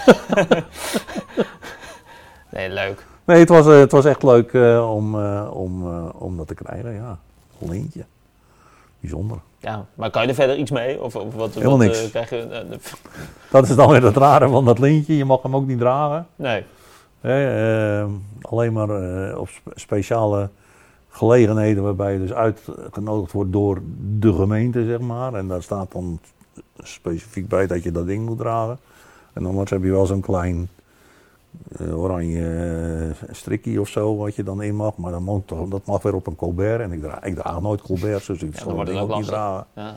Nee, leuk. Nee, het was, eh, het was echt leuk eh, om, eh, om, eh, om dat te krijgen. Ja, een leentje. Bijzonder. Ja, maar kan je er verder iets mee? Of, of wat, Helemaal wat, niks. krijg je, de- Dat is dan weer het rare van dat lintje. Je mag hem ook niet dragen. nee. Alleen maar op spe- speciale gelegenheden waarbij je dus uitgenodigd wordt door de gemeente, zeg maar. En daar staat dan specifiek bij dat je dat ding moet dragen. En anders heb je wel zo'n klein eh, oranje eh, strikkie of zo wat je dan in mag. Maar dan mag, toch- dat mag weer op een Colbert. En ik draag, ik draag nooit Colbert, dus ik dan zal dat ding ook niet dragen. Ja.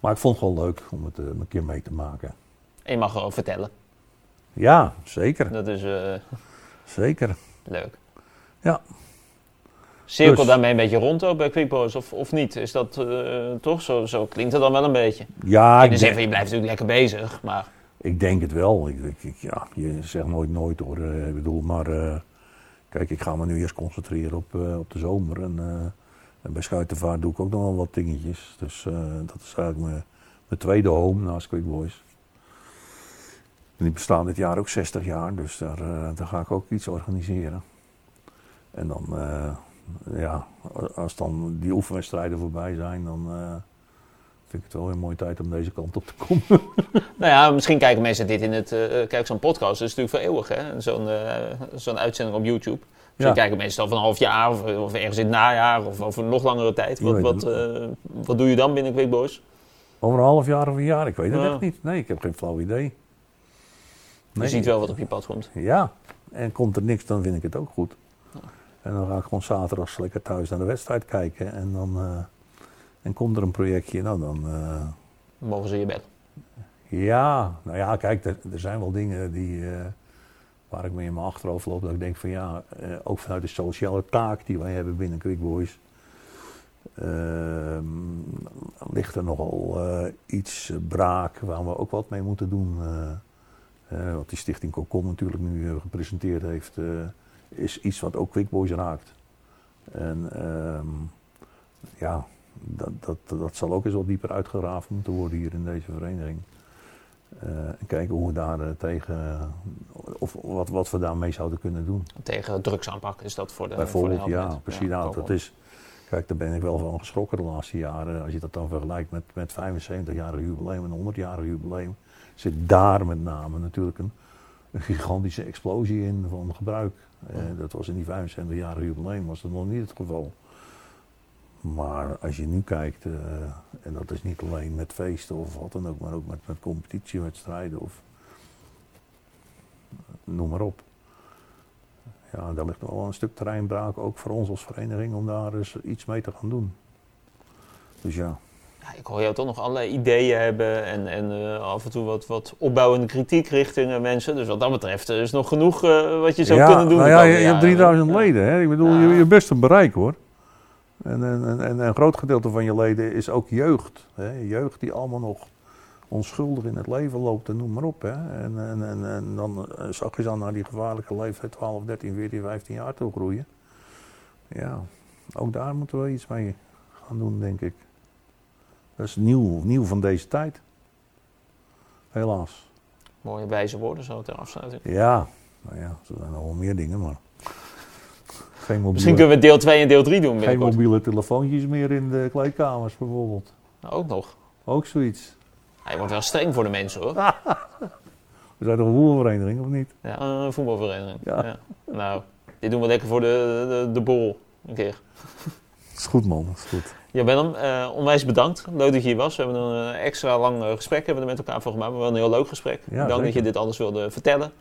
Maar ik vond het wel leuk om het eh, een keer mee te maken. En je mag gewoon vertellen. Ja, zeker. Dat is Zeker. leuk. Ja. Cirkel Dus- daarmee een beetje rond ook bij Quickboys of, of niet? Is dat eh, toch? Zo, zo klinkt het dan wel een beetje. Ja, In de ik zin denk- van je blijft natuurlijk lekker bezig, maar Ik denk het wel. Ik, ik, ja, je zegt nooit nooit hoor. eh, Ik bedoel, maar eh, kijk, ik ga me nu eerst concentreren op, op de zomer. En, en bij Schuitenvaart doe ik ook nog wel wat dingetjes. Dus dat is eigenlijk mijn, mijn tweede home naast Quick Boys. En die bestaan dit jaar ook 60 jaar, dus daar, daar ga ik ook iets organiseren. En dan, ja, als dan die oefenwedstrijden voorbij zijn, dan eh, vind ik het wel een mooie tijd om deze kant op te komen. Nou ja, misschien kijken mensen dit in het. eh kijk, zo'n podcast is natuurlijk voor eeuwig, hè? Zo'n zo'n uitzending op YouTube. Misschien Ja. kijken mensen al van een half jaar of, of ergens in het najaar of over een nog langere tijd. Wat, wat, wat doe je dan binnen Quick Boys? Over een half jaar of een jaar, ik weet het Ja. echt niet. Nee, ik heb geen flauw idee. Je ziet wel wat op je pad komt. Ja, en komt er niks, dan vind ik het ook goed. En dan ga ik gewoon zaterdags lekker thuis naar de wedstrijd kijken. En dan eh, en komt er een projectje, nou dan... eh, Mogen ze je bellen? ja, nou ja, kijk, er, er zijn wel dingen die, eh, waar ik mee in mijn achterhoofd loop. Dat ik denk van ja, ook vanuit de sociale taak die wij hebben binnen Quick Boys. ehm, ligt er nogal iets braak waar we ook wat mee moeten doen. wat die stichting Cocon natuurlijk nu gepresenteerd heeft, is iets wat ook Quick Boys raakt. En ehm, ja, dat, dat, dat zal ook eens wat dieper uitgeraafd moeten worden hier in deze vereniging. Eh, en kijken hoe we daar eh, tegen, of wat, wat we daarmee zouden kunnen doen. Tegen drugsaanpak is dat voor de. Bijvoorbeeld, voor de ja, precies. nou, ook dat is, kijk, daar ben ik wel van geschrokken de laatste jaren. Als je dat dan vergelijkt met, met 75-jarig jubileum en 100-jarig jubileum, zit daar met name natuurlijk een, een gigantische explosie in van gebruik. Eh, dat was in die 75-jarig jubileum was dat nog niet het geval. Maar als je nu kijkt, eh, en dat is niet alleen met feesten of wat dan ook, maar ook met, met competitiewedstrijden of noem maar op. Ja, daar ligt nog wel een stuk terreinbraak, ook voor ons als vereniging, om daar eens iets mee te gaan doen. Dus Ja, ik hoor jou toch nog allerlei ideeën hebben en, en eh, af en toe wat, wat opbouwende kritiek richting eh, mensen. Dus wat dat betreft er is nog genoeg eh, wat je zou ja, kunnen doen. Nou ja, je, hebt jaren. 3000 Ja. leden, hè? Ik bedoel, je, je best een bereik hoor. En, en, en, en een groot gedeelte van je leden is ook jeugd. Hè? Jeugd die allemaal nog onschuldig in het leven loopt en noem maar op. Hè? En, en, en, en dan zag je dan naar die gevaarlijke leeftijd 12, 13, 14, 15 jaar toe groeien. Ja, ook daar moeten we iets mee gaan doen, denk ik. Dat is nieuw, nieuw van deze tijd. Helaas. Mooie wijze woorden zo ter afsluiting. Ja, nou ja, er zijn nog wel meer dingen, maar. Geen mobiele, Misschien kunnen we deel 2 en deel 3 doen geen binnenkort. mobiele telefoontjes meer in de kleedkamers bijvoorbeeld. Nou, ook nog. Ook zoiets. Hij wordt wel streng voor de mensen hoor. We zijn toch een voetbalvereniging, of niet? Ja, een voetbalvereniging. Ja. Ja. Nou, dit doen we lekker voor de, de, de borrel. Een keer. Dat is goed, man. Dat is goed. Ja, Willem, eh, onwijs bedankt. Leuk dat je hier was. We hebben een eh, extra lang eh, gesprek hebben we er met elkaar voor gemaakt. Maar wel een heel leuk gesprek. Ja, Dank dat je dit alles wilde vertellen.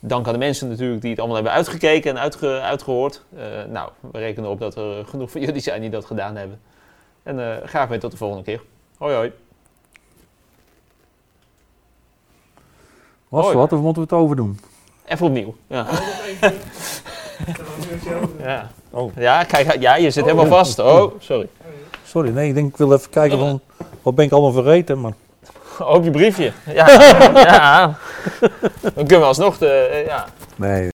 Dank aan de mensen natuurlijk die het allemaal hebben uitgekeken en uitge- uitgehoord. Eh, nou, we rekenen erop dat er genoeg van jullie zijn die dat gedaan hebben. En eh, graag weer tot de volgende keer. Hoi hoi. Was Hoi. wat of moeten we het overdoen? Even opnieuw. Ja. Ja. Oh. Ja, kijk, ja, je zit helemaal vast. Oh, sorry. Sorry, nee, ik denk ik wil even kijken van wat ben ik allemaal vergeten, maar Op je briefje. Ja, ja. Dan kunnen we alsnog de, eh, ja, nee.